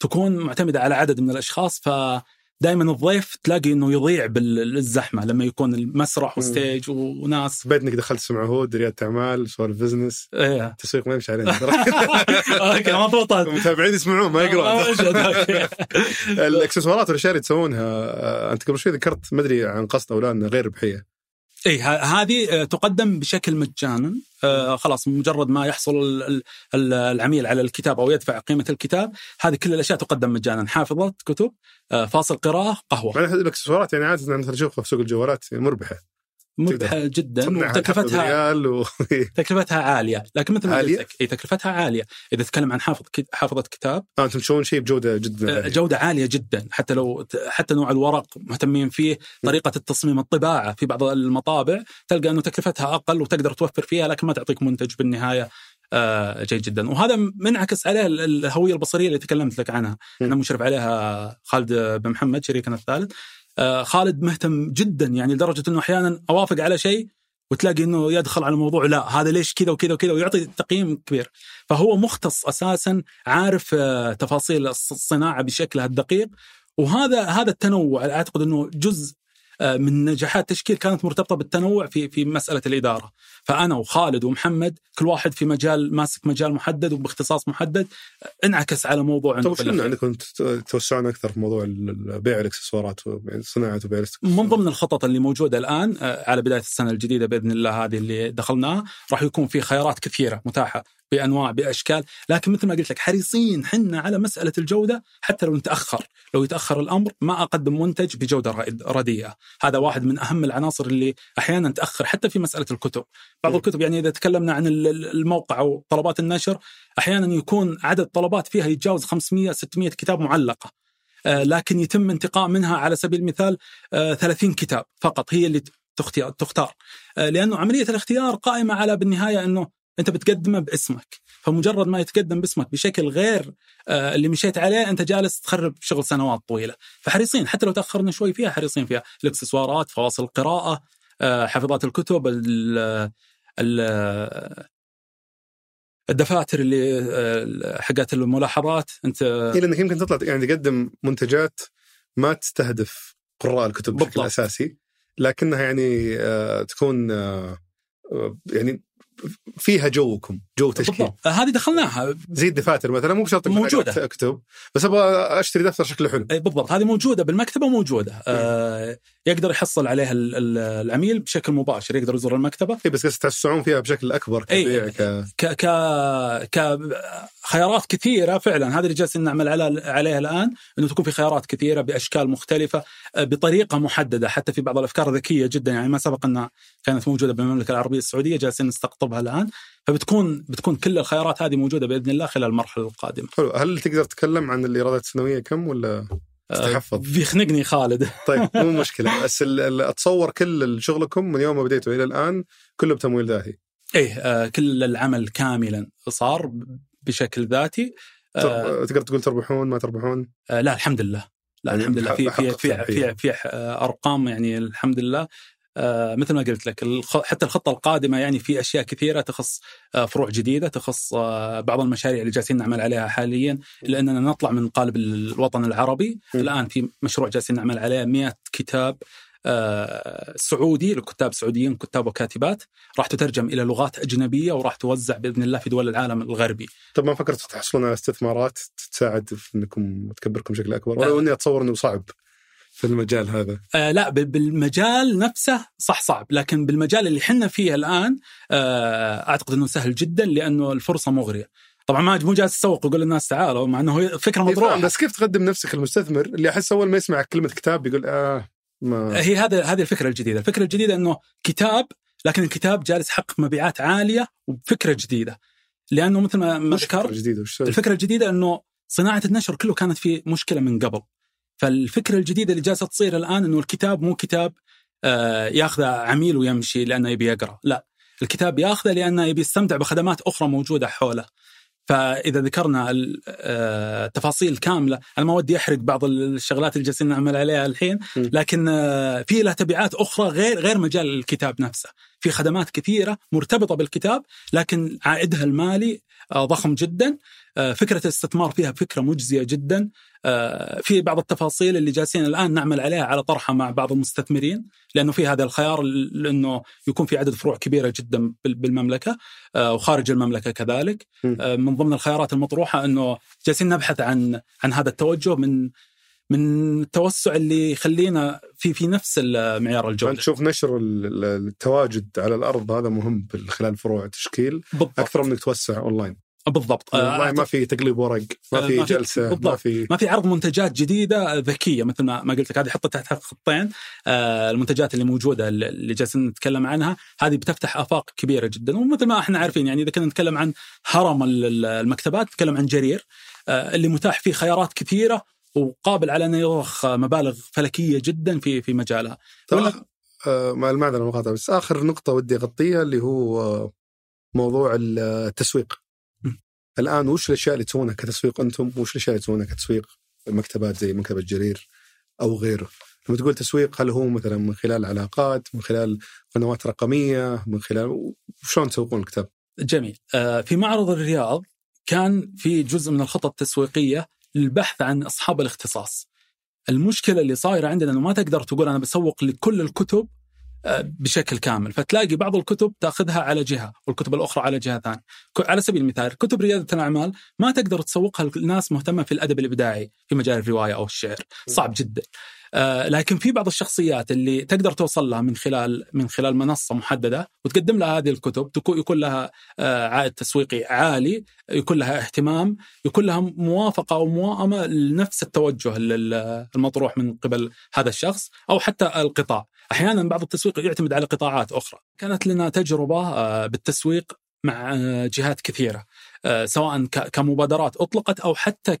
تكون معتمدة على عدد من الأشخاص ف دائما الضيف تلاقي إنه يضيع بالزحمة لما يكون المسرح وستيج وناس. بيت إنك دخلت سمع هود رياده أعمال سوالف business. إيه. تسويق ما يمشي علينا. okay مضبوطات المتابعين يسمعون ما يقرون الإكسسوارات والأشياء اللي تسوونها آه، أنت قبل شوي ذكرت ما أدري عن قصد أو لا إنها غير ربحية. اي هذه آه، تقدم بشكل مجانا. آه خلاص مجرد ما يحصل العميل على الكتاب أو يدفع قيمة الكتاب هذه كل الأشياء تقدم مجانا. حافظه كتب آه فاصل قراءة قهوة. الأكسسوارات يعني عادة نشوفها في سوق الجوالات مربحة. مربحه جدا وتكلفتها و... تكلفتها عالية. لكن مثل ما قلت لك اي تكلفتها عالية. إذا تتكلم عن حافظ حافظة كتاب. آه أنتم تسوون شيء بجودة جدا. عالية. جودة عالية جدا. حتى لو حتى نوع الورق مهتمين فيه طريقة التصميم الطباعة في بعض المطابع تلقى إنه تكلفتها أقل وتقدر توفر فيها لكن ما تعطيك منتج بالنهاية آه جيد جدا. وهذا منعكس عليه الهوية البصرية اللي تكلمت لك عنها. أنا مشرف عليها خالد بن محمد شريكنا الثالث. آه، خالد مهتم جدا يعني لدرجة إنه أحيانا أوافق على شيء وتلاقي إنه يدخل على موضوع لا هذا ليش كذا وكذا وكذا؟ ويعطي تقييم كبير. فهو مختص أساسا عارف آه، تفاصيل الصناعة بشكلها الدقيق. وهذا هذا التنوع أعتقد إنه جزء آه، من نجاحات تشكيل كانت مرتبطة بالتنوع في في مسألة الإدارة. فأنا وخالد ومحمد كل واحد في مجال ماسك مجال محدد وباختصاص محدد انعكس على موضوع طيب شنو عندكم توسعون أكثر في موضوع بيع الإكسسوارات صناعة وبيع من ضمن الخطط اللي موجودة الآن آه، على بداية السنة الجديدة بإذن الله هذه اللي دخلناها راح يكون في خيارات كثيرة متاحة. بأنواع بأشكال. لكن مثل ما قلت لك حريصين حنا على مسألة الجودة حتى لو نتأخر. لو يتأخر الأمر ما أقدم منتج بجودة رديئة. هذا واحد من أهم العناصر اللي أحيانا تأخر حتى في مسألة الكتب. بعض الكتب يعني إذا تكلمنا عن الموقع أو طلبات النشر أحيانا يكون عدد طلبات فيها يتجاوز 500 600 كتاب معلقة. آه، لكن يتم انتقاء منها على سبيل المثال 30 آه، كتاب فقط هي اللي تختار. آه، لأنه عملية الاختيار قائمة على بالنهاية أنه انت بتقدمه باسمك. فمجرد ما يتقدم باسمك بشكل غير آه، اللي مشيت عليه انت جالس تخرب شغل سنوات طويلة. فحريصين حتى لو تأخرنا شوي فيها حريصين فيها. الاكسسوارات فواصل القراءة آه، حافظات الكتب الدفاتر اللي آه، حقت الملاحظات. انت إيه لانك يمكن تطلع يعني تقدم منتجات ما تستهدف قراء الكتب بشكل أساسي لكنها يعني تكون يعني فيها جوكم جو تشكيل. هذه دخلناها. زي الدفاتر مثلا مو بشرط موجودة. أكتب بس أبغى أشتري دفتر شكله حلو. اي بالضبط. هذه موجودة بالمكتبة موجوده آه يقدر يحصل عليها العميل بشكل مباشر يقدر يزور المكتبة. اي بس تتوسعون فيها بشكل أكبر كبيع ك ك ك, ك... خيارات كثيرة فعلا. هذا اللي جالسين نعمل على عليها الآن إنه تكون في خيارات كثيرة بأشكال مختلفة آه، بطريقة محددة حتى في بعض الأفكار ذكية جدا. يعني ما سبق أنها كانت موجودة بالمملكة العربية السعودية جالسين نستقطبها الان فبتكون بتكون كل الخيارات هذه موجودة بإذن الله خلال المرحلة القادمة. حلو هل تقدر تتكلم عن الايرادات السنويه كم ولا تحفظ؟ آه بيخنقني خالد طيب مو مشكلة بس أتصور كل شغلكم من يوم ما بديتوا إلى الآن كله بتمويل ذاتي. إيه آه كل العمل كاملا صار بشكل ذاتي آه تقدر تقول تربحون ما تربحون؟ آه لا الحمد لله لا يعني الحمد لله في في في في, في أرقام يعني الحمد لله مثل ما قلت لك حتى الخطة القادمة يعني في أشياء كثيرة تخص آه فروع جديدة تخص آه بعض المشاريع اللي جالسين نعمل عليها حاليا. لأننا نطلع من قالب الوطن العربي. م. الآن في مشروع جالسين نعمل عليه 100 كتاب آه، سعودي لكتاب سعوديين كتاب وكاتبات. راح تترجم إلى لغات أجنبية وراح توزع بإذن الله في دول العالم الغربي. طب ما فكرت تحصلون على استثمارات تساعد في إنكم تكبركم بشكل أكبر؟ ولو اني أتصور إنه صعب. في المجال هذا؟ آه لا بالمجال نفسه صح صعب لكن بالمجال اللي حنا فيه الآن آه أعتقد إنه سهل جدا لأنه الفرصة مغرية. طبعا ما مو جالس اسوق واقول للناس تعالوا مع إنه فكرة مطروحة بس كيف تقدم نفسك المستثمر اللي أحس أول ما يسمع كلمة كتاب يقول آه ما هي هذا هذه الفكرة الجديدة، الفكرة الجديدة إنه كتاب لكن الكتاب جالس يحقق مبيعات عالية وبفكره جديدة. لأنه مثل ما ذكرت الفكرة الجديدة إنه صناعة النشر كله كانت في مشكلة من قبل. فالفكرة الجديدة اللي جالسة تصير الآن إنه الكتاب مو كتاب آه، ياخذه عميل ويمشي لأنه يبي يقرأ، لا. الكتاب ياخذه لأنه يبي يستمتع بخدمات أخرى موجودة حوله. فإذا ذكرنا التفاصيل آه، كاملة أنا ما ودي أحرق بعض الشغلات اللي جالسين نعمل عليها الحين لكن آه، في لها تبعات أخرى غير غير مجال الكتاب نفسه. في خدمات كثيرة مرتبطة بالكتاب لكن عائدها المالي ضخم جدا. فكرة الاستثمار فيها فكرة مجزية جدا. آه، في بعض التفاصيل اللي جالسين الآن نعمل عليها على طرحها مع بعض المستثمرين لأنه في هذا الخيار لأنه يكون في عدد فروع كبيرة جدا بالمملكة آه، وخارج المملكة كذلك. آه، من ضمن الخيارات المطروحة أنه جالسين نبحث عن عن هذا التوجه من من التوسع اللي يخلينا في في نفس معيار الجودة. نشوف نشر التواجد على الأرض هذا مهم خلال فروع التشكيل بالضبط. أكثر من انك توسع أونلاين. بالضبط والله ما في تقليب ورق ما في جلسة بالضبط. ما في ما في عرض منتجات جديدة ذكية مثل ما ما قلت لك هذه حطت تحت خطين آه المنتجات اللي موجودة اللي جالسين نتكلم عنها هذه بتفتح آفاق كبيرة جدا ومثل ما إحنا عارفين يعني إذا كنا نتكلم عن هرم المكتبات نتكلم عن جرير آه اللي متاح فيه خيارات كثيرة وقابل على أنه يضخ مبالغ فلكية جدا في في مجالها. آه مع المعذرة المقاطعه بس آخر نقطة ودي أغطيها اللي هو موضوع التسويق. الآن وش الأشياء اللي تسوونها كتسويق أنتم؟ وش الأشياء اللي تسوونها كتسويق مكتبات زي مكتبة جرير أو غيره؟ لما تقول تسويق هل هو مثلا من خلال علاقات من خلال قنوات رقمية من خلال شلون تسوقون الكتاب؟ جميل. آه، في معرض الرياض كان في جزء من الخطط التسويقية للبحث عن أصحاب الاختصاص. المشكلة اللي صايرة عندنا إنه ما تقدر تقول أنا بسوق لكل الكتب آه، بشكل كامل. فتلاقي بعض الكتب تاخذها على جهة والكتب الأخرى على جهة ثانية. على سبيل المثال كتب ريادة الأعمال ما تقدر تسوقها لناس مهتمة في الأدب الإبداعي في مجال الرواية أو الشعر. صعب جدا. آه، لكن في بعض الشخصيات اللي تقدر توصل لها من خلال من خلال منصة محددة وتقدم لها هذه الكتب يكون لها آه، عائد تسويقي عالي يكون لها اهتمام يكون لها موافقة أو موائمه لنفس التوجه المطروح من قبل هذا الشخص أو حتى القطاع. أحيانا بعض التسويق يعتمد على قطاعات أخرى. كانت لنا تجربة آه، بالتسويق مع جهات كثيرة. سواء كمبادرات أطلقت أو حتى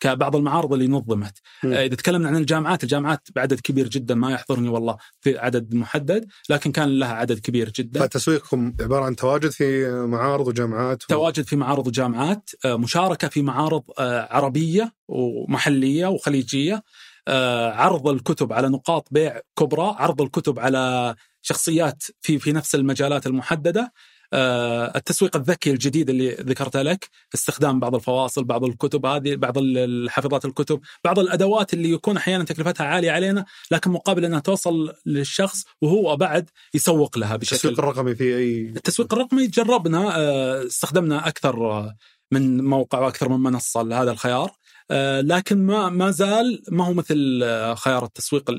كبعض المعارض اللي نظمت. آه، إذا تكلمنا عن الجامعات الجامعات بعدد كبير جدا ما يحضرني والله في عدد محدد لكن كان لها عدد كبير جدا. فتسويقكم عبارة عن تواجد في معارض وجامعات و... تواجد في معارض وجامعات مشاركة في معارض عربية ومحلية وخليجية عرض الكتب على نقاط بيع كبرى عرض الكتب على شخصيات في في نفس المجالات المحددة آه، التسويق الذكي الجديد اللي ذكرته لك استخدام بعض الفواصل بعض الكتب هذه بعض الحافظات الكتب بعض الأدوات اللي يكون أحيانا تكلفتها عالية علينا لكن مقابل أنها توصل للشخص وهو بعد يسوق لها بشكل التسويق الرقمي في أي التسويق الرقمي جربنا آه، استخدمنا أكثر من موقع وأكثر من منصة لهذا الخيار آه، لكن ما ما زال ما هو مثل خيار التسويق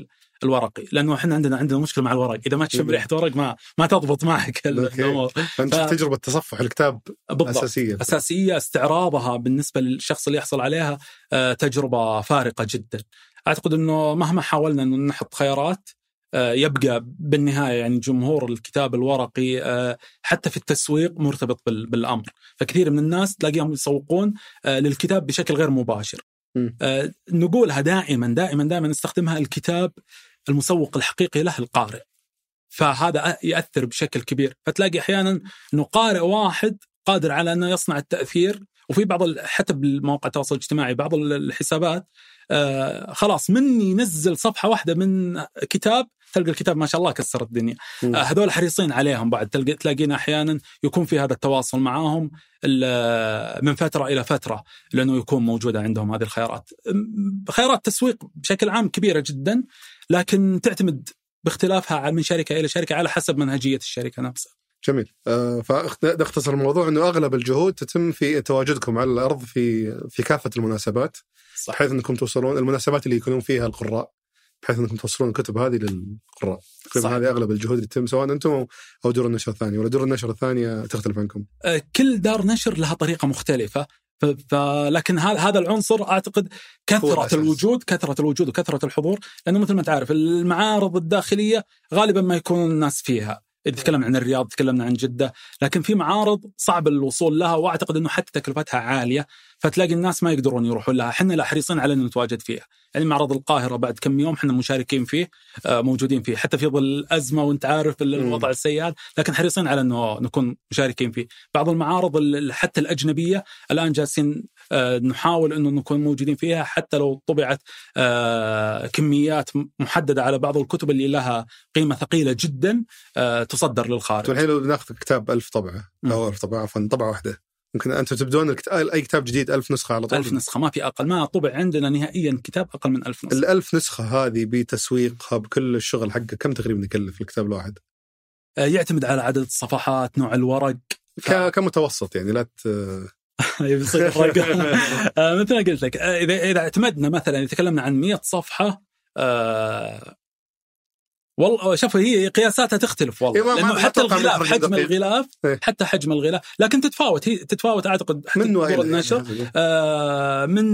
الورقي لأنه إحنا عندنا عندنا مشكلة مع الورق إذا ما تشم ريحة ورق ما ما تضبط معك الأمور. فأنت ف... تجربة تصفح الكتاب بالضبط. اساسيه أساسية استعراضها بالنسبة للشخص اللي يحصل عليها آه، تجربة فارقة جدا. أعتقد إنه مهما حاولنا انه نحط خيارات آه، يبقى بالنهاية يعني جمهور الكتاب الورقي آه، حتى في التسويق مرتبط بالأمر، فكثير من الناس تلاقيهم يسوقون للكتاب بشكل غير مباشر. نقولها دائما دائما دائما نستخدمها الكتاب المسوق الحقيقي له القارئ. فهذا ياثر بشكل كبير. فتلاقي أحيانا إنه قارئ واحد قادر على إنه يصنع التأثير وفي بعض حتى بالمواقع التواصل الاجتماعي بعض الحسابات آه خلاص من ينزل صفحة واحدة من كتاب تلقى الكتاب ما شاء الله كسر الدنيا. آه هذول حريصين عليهم بعد. تلقى تلاقينا أحيانا يكون في هذا التواصل معاهم من فترة إلى فترة لأنه يكون موجودة عندهم هذه الخيارات. خيارات تسويق بشكل عام كبيرة جدا. لكن تعتمد باختلافها من شركة إلى شركة على حسب منهجية الشركة نفسها. جميل. آه فاختصر الموضوع إنه أغلب الجهود تتم في تواجدكم على الأرض في في كافة المناسبات صح. بحيث إنكم توصلون المناسبات اللي يكونون فيها القراء بحيث إنكم توصلون الكتب هذه للقراء. تقريبا هذه أغلب الجهود اللي تتم سواء أنتم أو دور النشر الثانية ولا دور النشر الثانية تختلف عنكم. آه، كل دار نشر لها طريقة مختلفة. فلكن هذا هذا العنصر أعتقد كثرة الوجود كثرة الوجود وكثرة الحضور لأنه مثل ما تعرف المعارض الداخلية غالبا ما يكون الناس فيها. تكلمنا عن الرياض تكلمنا عن جدة لكن في معارض صعب الوصول لها وأعتقد إنه حتى تكلفتها عالية فتلاقي الناس ما يقدرون يروحون لها. إحنا لا حريصين على إن نتواجد فيها. يعني معرض القاهرة بعد كم يوم إحنا مشاركين فيه آه، موجودين فيه. حتى في ظل الأزمة وأنت عارف الوضع السيء لكن حريصين على إنه نكون مشاركين فيه. بعض المعارض حتى الأجنبية الآن جالسين نحاول إنه نكون موجودين فيها حتى لو طبعت آه، كميات محددة على بعض الكتب اللي لها قيمة ثقيلة جدا تصدر للخارج. الحين لو ناخذ كتاب ألف طبعة أو ألف طبعة عفوا طبعة واحدة يمكن أنتم تبدون أي كتاب جديد ألف نسخة على طول؟ ألف نسخة ما في أقل. ما طبع عندنا نهائيا كتاب أقل من ألف نسخة. الألف نسخة هذه بتسويقها بكل الشغل حقه كم تقريبا يكلف الكتاب الواحد؟ آه، يعتمد على عدد الصفحات نوع الورق. ف... كمتوسط يعني لا ت... آه، مثل ما قلت لك آه، إذا إذا اعتمدنا مثلا إذا تكلمنا عن 100 صفحة والله شوف هي قياساتها تختلف والله. إيه لأنه حتى الغلاف حجم الغلاف إيه؟ حتى حجم الغلاف. لكن تتفاوت هي تتفاوت أعتقد من دور النشر. آه من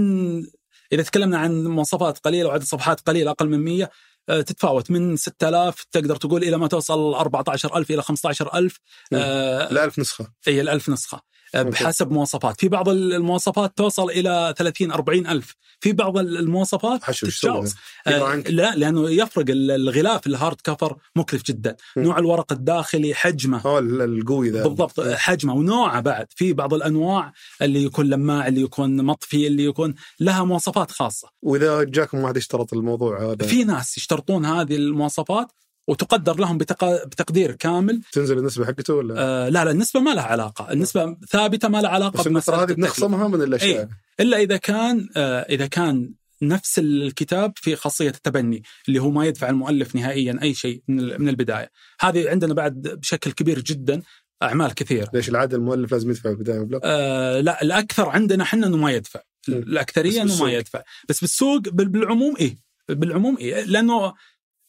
إذا تكلمنا عن مواصفات قليلة وعدد صفحات قليل أقل من 100 آه تتفاوت من 6000 تقدر تقول إلى ما توصل 14000 إلى 15000 آه ال 1000 نسخة. اي ال 1000 نسخة. بحسب مواصفات. في بعض المواصفات توصل إلى 30 40 ألف. في بعض المواصفات تتجاوز. آه لا لأنه يفرق الغلاف ال hard cover مكلف جدا. م. نوع الورق الداخلي حجمه. آه القوي ذا. بالضبط حجمه. ونوعه بعد. في بعض الأنواع اللي يكون لماع اللي يكون مطفي اللي يكون لها مواصفات خاصة. وإذا جاكم واحد يشترط الموضوع هذا؟ في ناس يشترطون هذه المواصفات وتقدر لهم بتق... بتقدير كامل. تنزل النسبة حقته ولا؟ آه لا لا النسبة ما لها علاقة، النسبة ثابتة ما لها علاقة بس النسبة هذه بنخصمها من الأشياء. إيه؟ إلا إذا كان آه إذا كان نفس الكتاب في خاصية التبني اللي هو ما يدفع المؤلف نهائيا أي شيء من البداية. هذه عندنا بعد بشكل كبير جدا أعمال كثيرة. ليش العاده المؤلف لازم يدفع البدايه مبلغ؟ آه لا الأكثر عندنا إحنا إنه ما يدفع. الأكثرية إنه ما يدفع. بس بالسوق بالعموم إيه. بالعموم إيه. لأنه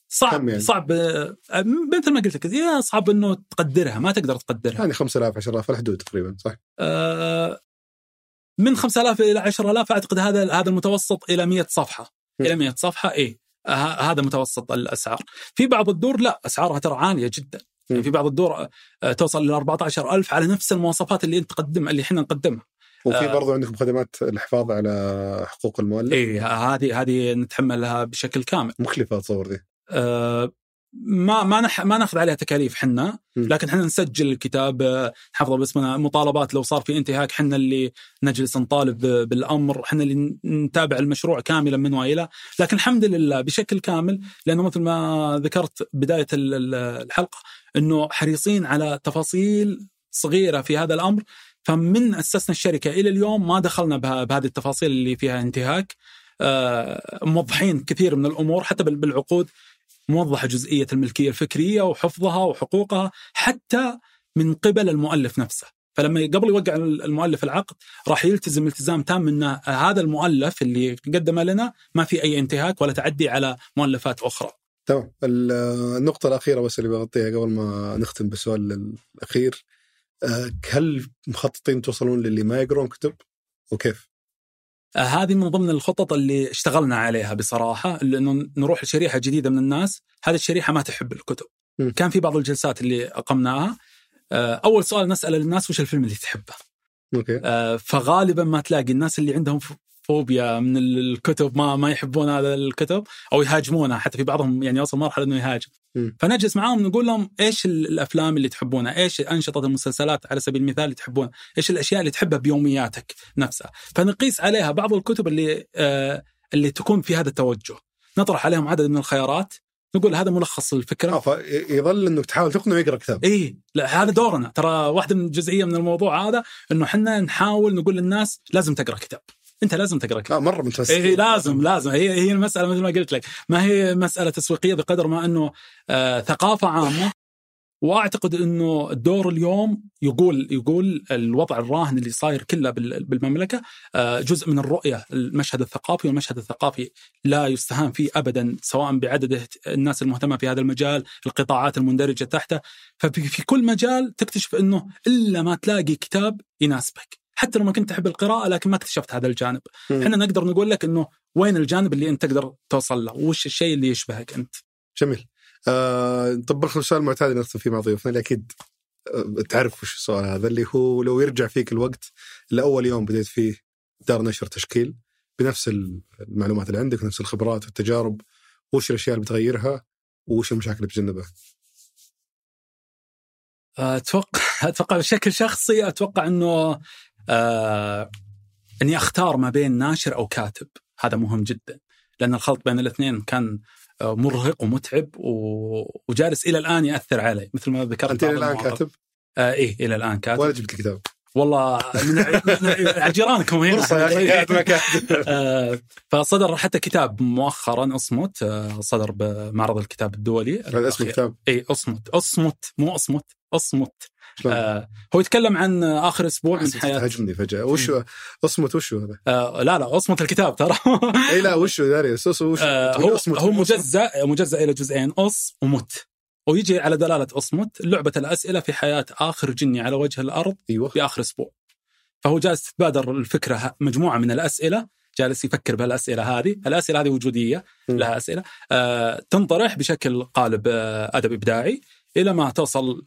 صعب يعني. صعب آه، مثل ما قلت لك يا صعب إنه تقدرها ما تقدر تقدرها. يعني 5000 10000 الحدود تقريبا صح؟ آه من 5000 إلى 10000 أعتقد هذا هذا المتوسط إلى 100 صفحة. م. إلى 100 صفحة اي آه هذا متوسط الأسعار. في بعض الدور لا أسعارها ترى عالية جدا. يعني في بعض الدور آه توصل ل 14000 على نفس المواصفات اللي أنت تقدمها اللي إحنا نقدمها. وفي برضو عندكم خدمات الحفاظ على حقوق المؤلف؟ اي هذه هذه نتحملها بشكل كامل. مكلفة اتصور دي. ما ما نح ما ناخذ عليها تكاليف حنا لكن إحنا نسجل الكتاب نحفظه باسمنا مطالبات لو صار في انتهاك حنا اللي نجلس نطالب بالأمر حنا اللي نتابع المشروع كاملا من وإلى. لكن الحمد لله بشكل كامل لأنه مثل ما ذكرت بداية الحلقة إنه حريصين على تفاصيل صغيرة في هذا الأمر. فمن أسسنا الشركة إلى اليوم ما دخلنا بهذه التفاصيل اللي فيها انتهاك. آه، موضحين كثير من الأمور حتى بالعقود. موضحه جزئية الملكية الفكرية وحفظها وحقوقها حتى من قبل المؤلف نفسه فلما قبل يوقع المؤلف العقد راح يلتزم التزام تام إن هذا المؤلف اللي قدمه لنا ما في أي انتهاك ولا تعدي على مؤلفات أخرى. تمام النقطة الأخيرة بس اللي بغطيها قبل ما نختم بالسؤال الأخير آه، هل مخططين توصلون للي ما يقرون كتب وكيف؟ آه، هذه من ضمن الخطط اللي اشتغلنا عليها بصراحة لأنه نروح لشريحة جديدة من الناس، هذه الشريحة ما تحب الكتب. م. كان في بعض الجلسات اللي أقمناها آه، أول سؤال نسأل الناس وش الفيلم اللي تحبه؟ أوكي فغالبا ما تلاقي الناس اللي عندهم فوبيا من الكتب ما ما يحبون هذا الكتب أو يهاجمونها حتى في بعضهم يعني يوصل مرحلة إنه يهاجم. م. فنجلس معاهم نقول لهم إيش الأفلام اللي تحبونها إيش انشطه المسلسلات على سبيل المثال اللي تحبونها إيش الأشياء اللي تحبها بيومياتك نفسها؟ فنقيس عليها بعض الكتب اللي آه اللي تكون في هذا التوجه. نطرح عليهم عدد من الخيارات. نقول هذا ملخص الفكرة. آه فيظل إنك تحاول تقنعه يقرأ كتاب. اي لا هذا دورنا. ترى واحدة من الجزئيه من الموضوع هذا إنه إحنا نحاول نقول للناس لازم تقرأ كتاب. انت لازم تقرأ كتاب. لا مرة متفسر إيه لازم لازم. هي هي المسألة مثل ما قلت لك. ما هي مسألة تسويقية بقدر ما أنه آه ثقافة عامة. وأعتقد أنه الدور اليوم يقول يقول الوضع الراهن اللي صاير كله بالمملكة آه، جزء من الرؤية. المشهد الثقافي والمشهد الثقافي لا يستهان فيه ابدا سواء بعدد الناس المهتمة في هذا المجال، القطاعات المندرجة تحته، ففي كل مجال تكتشف أنه إلا ما تلاقي كتاب يناسبك. حتى لو ما كنت تحب القراءة لكن ما اكتشفت هذا الجانب. إحنا نقدر نقول لك إنه وين الجانب اللي أنت تقدر توصل له؟ وش الشيء اللي يشبهك أنت؟ جميل. آه طب بخل السؤال المعتاد اللي نختم فيه مع ضيوفنا اللي أكيد آه، تعرف وش السؤال هذا اللي هو لو يرجع فيك الوقت لأول يوم بديت فيه دار نشر تشكيل بنفس المعلومات اللي عندك ونفس الخبرات والتجارب وش الأشياء اللي بتغيرها وش المشاكل اللي بتجنبها؟ أتوقع أتوقع بشكل شخصي أتوقع إنه آه إني أختار ما بين ناشر أو كاتب. هذا مهم جدا لأن الخلط بين الاثنين كان آه، مرهق ومتعب وجالس إلى الآن يأثر علي. مثل ما ذكرت أنت إلى الآن كاتب؟ آه إيه إلى الآن كاتب. ولا جبت الكتاب؟ والله من جيرانكم هنا. فرصة يا أخي آه فصدر حتى كتاب مؤخرا أصمت. آه صدر بمعرض الكتاب الدولي. هذا اسم الكتاب؟ اي أصمت. أصمت مو أصمت. أصمت. آه هو يتكلم عن آخر أسبوع من حياته. تهاجمني فجأة. وش أصمت وش هذا؟ آه لا لا أصمت الكتاب ترى. إي لا وش داري وش؟ آه هو هو مجزء مجزء إلى جزئين أص ومت. ويجي على دلالة أصمت لعبة الأسئلة في حياة آخر جني على وجه الأرض أيوه. في آخر أسبوع. فهو جالس تتبادر الفكرة مجموعة من الأسئلة جالس يفكر بهالأسئلة هذه، الأسئلة هذه وجودية لها أسئلة. آه تنطرح بشكل قالب آه أدب إبداعي إلى ما توصل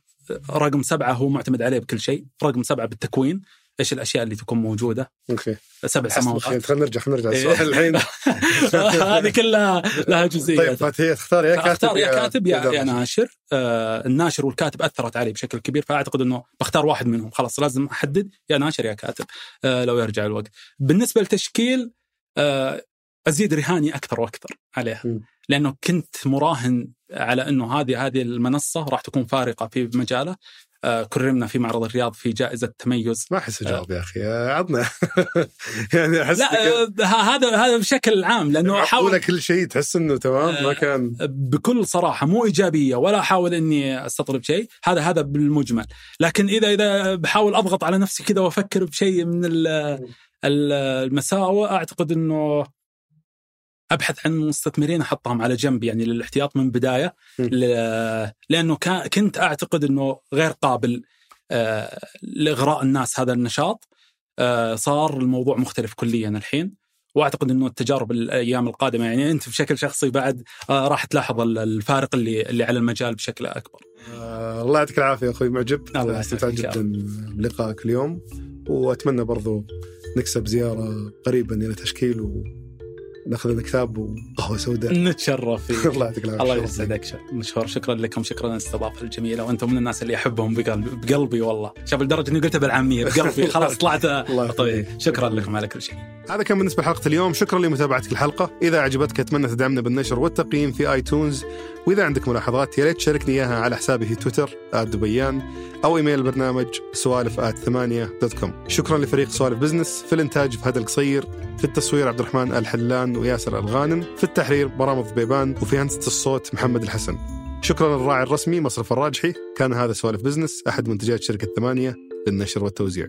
رقم سبعة هو معتمد عليه بكل شيء، رقم سبعة بالتكوين، إيش الأشياء اللي تكون موجودة؟ أوكي. سبع سماوات. خلينا نرجع خلينا نرجع السؤال الحين. هذه كلها لها جزئيه طيب فهي تختار يا كاتب أختار يا كاتب يا, يا ناشر. آه الناشر والكاتب أثرت علي بشكل كبير فأعتقد إنه بختار واحد منهم. خلاص لازم أحدد يا ناشر يا كاتب آه لو يرجع الوقت. بالنسبة للتشكيل آه أزيد رهاني أكثر وأكثر عليها. لأنه كنت مراهن على إنه هذه هذه المنصة راح تكون فارقة في مجاله. آه، كرمنا في معرض الرياض في جائزة تميز. ما أحس جواب يا أخي. عطنا. يعني أحس لا هذا هذا بشكل عام لأنه حاول كل شيء تحس إنه تمام ما كان بكل صراحة مو إيجابية ولا احاول إني استطرد شيء. هذا هذا بالمجمل. لكن اذا إذا بحاول أضغط على نفسي كذا وأفكر بشيء من المساوئ أعتقد إنه أبحث عن مستثمرين أحطهم على جنب يعني للاحتياط من بداية لأنه كنت أعتقد إنه غير قابل آه، لإغراء الناس هذا النشاط. آه، صار الموضوع مختلف كليا الحين. وأعتقد إنه التجارب الأيام القادمة يعني أنت بشكل شخصي بعد آه، راح تلاحظ الفارق اللي اللي على المجال بشكل أكبر. آه الله يعطيك العافية أخوي معجب. استمتعت جدا بلقائك اليوم. وأتمنى برضو نكسب زيارة قريبا إلى تشكيل و ناخذ لنا كتاب وقهوة سوداء. نتشرف فيك الله يعطيك العافية. الله يسعدك. مشهور شكرا لكم. شكرا للاستضافة الجميلة. وأنتم من الناس اللي أحبهم بقلبي, بقلبي والله. شوف لدرجه إني قلتها بالعامية بقلبي. خلاص طلعت. طيب. شكرا لكم على كل شيء. هذا كان بالنسبة لحلقة اليوم. شكرا لمتابعتك الحلقة. إذا عجبتك أتمنى تدعمنا بالنشر والتقييم في iTunes وإذا عندك ملاحظات يا ريت تشاركني إياها على حسابي في تويتر @دبيان أو إيميل البرنامج سوالف ثمانية dot com. شكرا لفريق سوالف بزنس في الإنتاج فهد القصير في التصوير عبد الرحمن الحلان وياسر الغانم في التحرير برامج بيبان وفي هندسة الصوت محمد الحسن. شكرا للراعي الرسمي مصرف الراجحي كان هذا سوالف بزنس أحد منتجات شركة ثمانية للنشر والتوزيع.